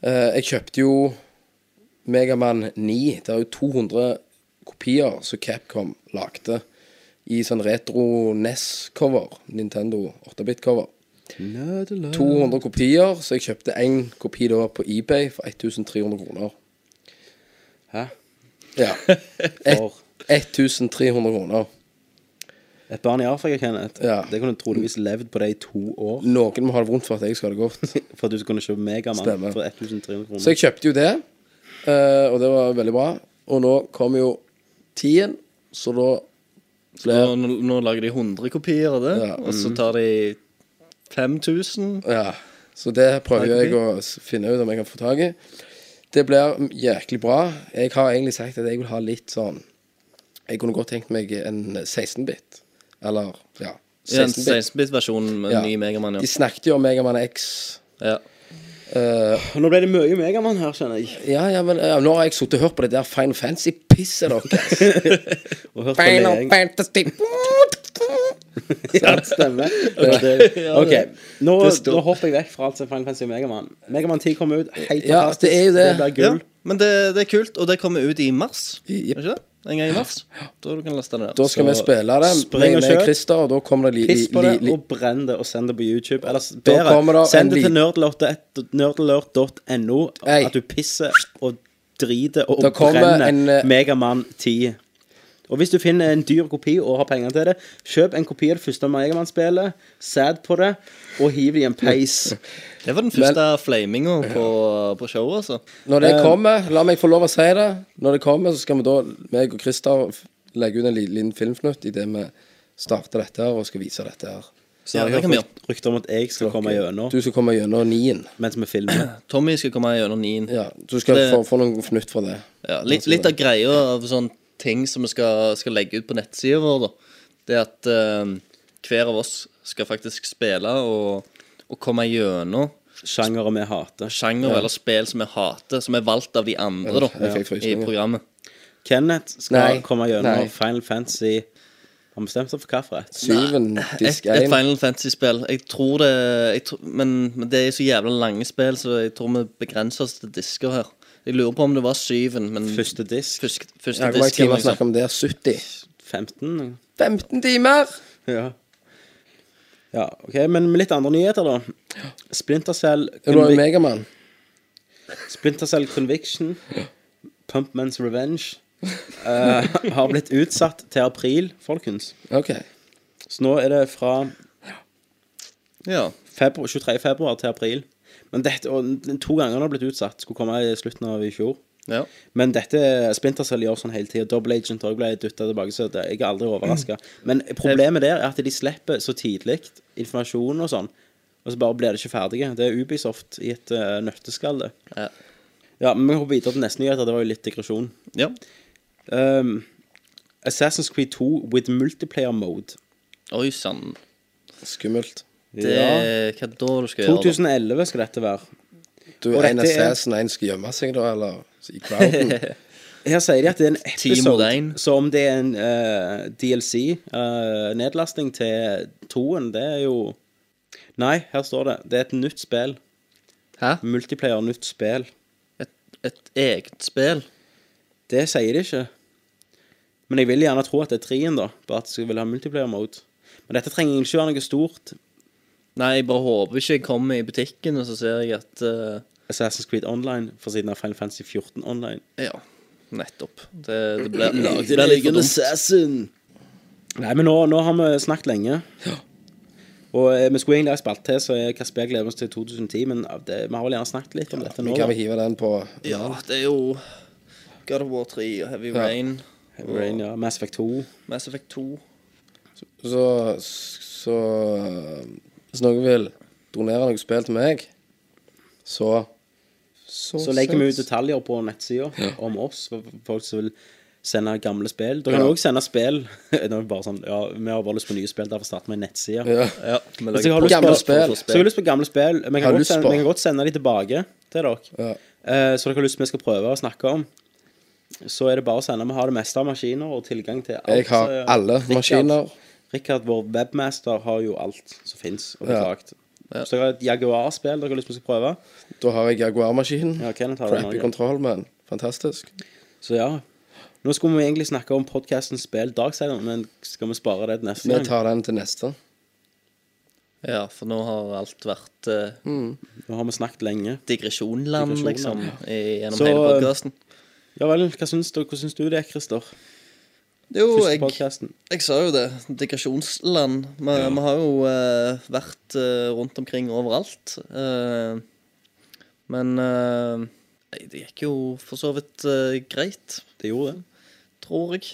Eh, jeg kjøpte jo Megaman 9. Det er jo 200 kopier som Capcom lagde i sånn retro NES-cover. Nintendo 8-bit-cover. 200 kopier, så jeg kjøpte én kopi da på eBay for 1300 kroner. Hæ? Ja. *laughs* Et- 1300 kroner. Et barn i Afrika, Kenneth, Ja. det kunne troligvis levd på det i to år. Noen må ha det vondt for at jeg skal ha det godt. *laughs* For at du kunne kjøpe Megamann for 1300 kroner. Så jeg kjøpte jo det, eh, og det var veldig bra. Og nå kommer jo tien, så da nå, nå, nå lager de 100 kopier av det, Ja, og så mhm. tar de 5000. Ja. Så det prøver jeg å finne ut om jeg kan få tak i. Det blir jæklig bra. Jeg har egentlig sagt at jeg vil ha litt sånn Jeg kunne godt tenkt meg en 16-bit. Eller, ja. Ja, 16-bit. 16-bit-versjon med Ja. ny Megaman, De snakket jo om Megaman X. ja. Uh, Nå ble det mye Megaman her, skjønner jeg. ja, ja, men ja, nå har jeg sittet og hørt på det der Final Fantasy-pisset deres. *laughs* Og hørt på Final leing. Fantasy Ja, det stemmer. *laughs* Okay. Ok, nå, nå hopper jeg vekk fra alt som Final Fantasy og Megaman. Megaman 10 kommer ut, helt Ja, fantastisk. det er jo det. blir ja. Men det, det er kult, og det kommer ut i mars. Yep. Er ikke det? En gang i mars. Da du kan laste det ned. Da skal vi spille det spring med, og med kjøp. Christer, og da kommer det li, li, Piss på det, li, li, og brenn det, og send det på YouTube. Eller s- Da bedre, det send det til lit- nerdalert- nerdalert.no Ei. at du pisser og driter og Da kommer brenner en, eh, Megaman 10. Og hvis du finner en dyr kopi og har penger til det, kjøp en kopi av det første Megaman-spillet, sæd på det, og hiv det i en peis. *laughs* Det var den første flaminga på, på showet, altså. Når det Eh, kommer, la meg få lov å si det. Når det kommer, så skal vi da, meg og Christer, legge ut en liten filmfnutt idet vi starter dette her og skal vise dette her. Så har jeg hørt rykter om at jeg skal komme gjennom Du skal komme gjennom nien. mens vi filmer. *clears throat* Tommy skal komme gjennom nien. Ja, du skal Det- få, få noen fnutt fra det. Ja, litt, litt av greia av sånne ting som vi skal, skal legge ut på nettsida vår, da. Det er at uh, hver av oss skal faktisk spille og, og komme gjennom Sjangere vi hater. sjanger Ja. eller spill som vi hater, som er valgt av de andre da, Ja, jeg fikk i frysninger. programmet. Kenneth skal Nei. komme gjennom Nei. Final Fantasy Har vi bestemt seg for hvilket? Syven, Et, disk et 1. Final Fantasy-spill. Jeg tror det jeg tror, men, men det er så jævla lange spill, så jeg tror vi begrenser oss til disker her. Jeg lurer på om det var syven, men Første disk. Første, første Ja, Hvor mange disk, eller timer sånt. snakker vi om der? 70? 15? 15 timer! Ja. Ja, ok, men med litt andre nyheter, da. Splinter Cell Er du en Megaman? Splinter Cell Conviction, Pumpman's Revenge, eh, har blitt utsatt til april, folkens. OK. Så nå er det fra Ja. februar, 23. februar til april. Men dette, og To ganger har blitt utsatt. Skulle komme i slutten av i fjor. Ja. Men dette Splinter Cell gjør sånn hele tida. Double Agent òg ble dytta tilbake, så det, jeg er aldri overraska. Men problemet der er at de slipper så tidlig informasjon og sånn, og så bare blir det ikke ferdige. Det er Ubisoft i et uh, nøtteskall, det. Ja. Ja, men vi hopper videre til neste nyheter. Det var jo litt digresjon. Ja. Um, Assassin's Creed 2 with multiplayer mode. Oi sann. Skummelt. Det Ja. Hva da du skal gjøre? 2011 skal dette være. Du Og en dette er- assassin, en skal gjemme seg, da, eller i crowden? *laughs* Her sier de at det er en episode, så om det er en uh, DLC, uh, nedlasting til toen, det er jo Nei, her står det. Det er et nytt spill. Hæ? Multiplayer, nytt spill. Et, et eget spill? Det sier de ikke. Men jeg vil gjerne tro at det er treen, da. Bare at jeg vil ha multiplayer mode. Men dette trenger ikke være noe stort. Nei, jeg bare håper ikke jeg kommer i butikken, og så ser jeg at eh, Assassin's Creed Online for siden av Final Fantasy 14 Online. Ja, nettopp. Det, det blir det Lagde en litt for dumt. assassin. Nei, men nå, nå har vi snakket lenge. Ja. Og eh, vi skulle egentlig ha spilt til, så jeg Kasper gleder oss til 2010, men det, vi har vel gjerne snakket litt om dette nå. Vi kan vel hive den på Ja, det er jo God of War 3 og Heavy Ja. Rain. Heavy Rain, ja. Mass Effect 2. Mass Effect 2. Så, så Hvis noen vil donere noe spill til meg, så Så legger vi ut detaljer på nettsida om oss, for folk som vil sende gamle spill. Dere kan Ja. òg sende spill. *laughs* Nå er det bare sånn, ja, Vi har bare lyst på nye spill, derfor starter vi en nettside. Ja. Ja, vi Hvis jeg har lyst gamle på, spill. Så jeg har lyst på gamle spill. Vi kan, godt sende, vi kan godt sende de tilbake til dere. Ja. Eh, så dere har lyst vi skal prøve å snakke om. Så er det bare å sende. Vi har det meste av maskiner og tilgang til alt. Jeg har alle maskiner. Rikard, vår webmaster, har jo alt som fins og Ja. beklagt. Så dere har et Jaguar-spill dere har lyst til å prøve? Da har jeg Jaguar-maskinen. Ja, Crappy Control, kontroll, men fantastisk. Så ja. Nå skulle vi egentlig snakke om podkasten Spill Darksideren, men skal vi spare det til neste gang? Vi tar den til neste. Ja, for nå har alt vært uh, Nå har vi snakket lenge. digresjonland, Digresjonland, liksom, i, gjennom Så, hele podkasten. Ja vel, hva syns du, hvordan syns du det, Christer? Jo, Første jeg, jeg sa jo det. Digresjonsland. Vi, vi har jo eh, vært eh, rundt omkring overalt. Eh, men eh, nei, det gikk jo for så vidt eh, greit, Det gjorde det. tror jeg.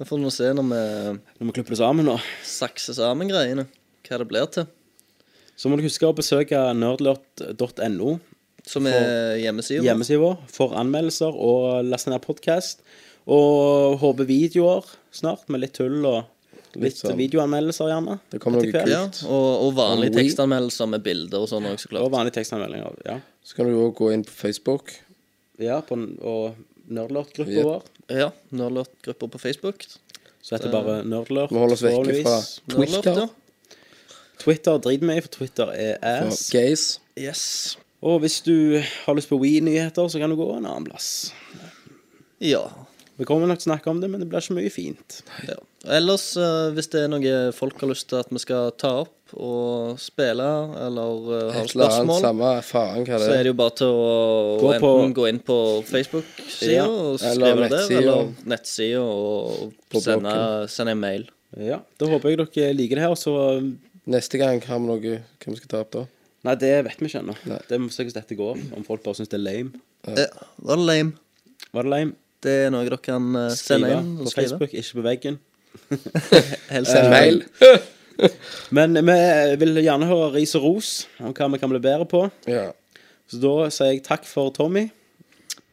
Vi får nå se når vi Når vi klipper det sammen nå. sakser sammen greiene, hva det blir til. Så må du huske å besøke nerdlert.no, Som er hjemmesiden. hjemmesida vår, for anmeldelser og laste ned podkast. Og håper videoer snart, med litt tull og litt sånn. videoanmeldelser, gjerne. Det kommer noe kult. Ja, og, og vanlige tekstanmeldelser med bilder og sånn òg, så Og vanlige tekstanmeldinger. Ja. Så kan du òg gå inn på Facebook. ja på, og nerdlert-gruppa Ja. vår. Ja, Nerdlert-grupper på Facebook. Så heter det bare nerdlert. Vi holder oss vekke fra Twitter. ja. Twitter driter vi i, for Twitter er For ass. gays. Yes. Og hvis du har lyst på We-nyheter, så kan du gå en annen plass. Ja. Vi kommer nok til å snakke om det, men det blir ikke mye fint. Ja. Ellers, eh, hvis det er noe folk har lyst til at vi skal ta opp og spille, eller uh, har Et eller annet, spørsmål, samme faen hva det så er det jo bare til å Gå på- enten gå inn på Facebook-sida Ja, og eller skrive det eller nettsida og På sende, sende en mail. Ja, Da håper jeg dere liker det her. Så Neste gang har vi noe hva vi skal ta opp da. Nei, det vet vi ikke ennå. Det må se hvordan dette går. Om folk bare syns det er lame. Ja, var det lame? Var det lame? Det er noe dere kan eh, sende Skrive inn på skrive. Facebook, ikke på veggen. Helst en mail. Men vi vil gjerne høre ris og ros om hva vi kan bli bedre på. Ja. Så da sier jeg takk for Tommy.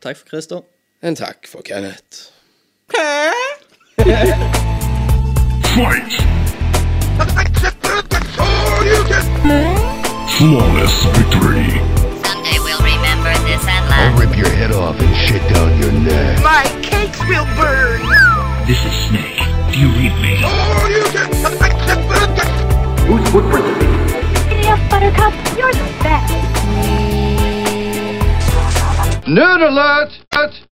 Takk for Christer. En takk for Kenneth. Fight! Flawless victory. I'll rip your head off and shit down your neck. My cakes will burn! This is Snake. Do you read me? Oh, Whose footprint is it? Giddy up, Buttercup. You're the best. Nerd alert!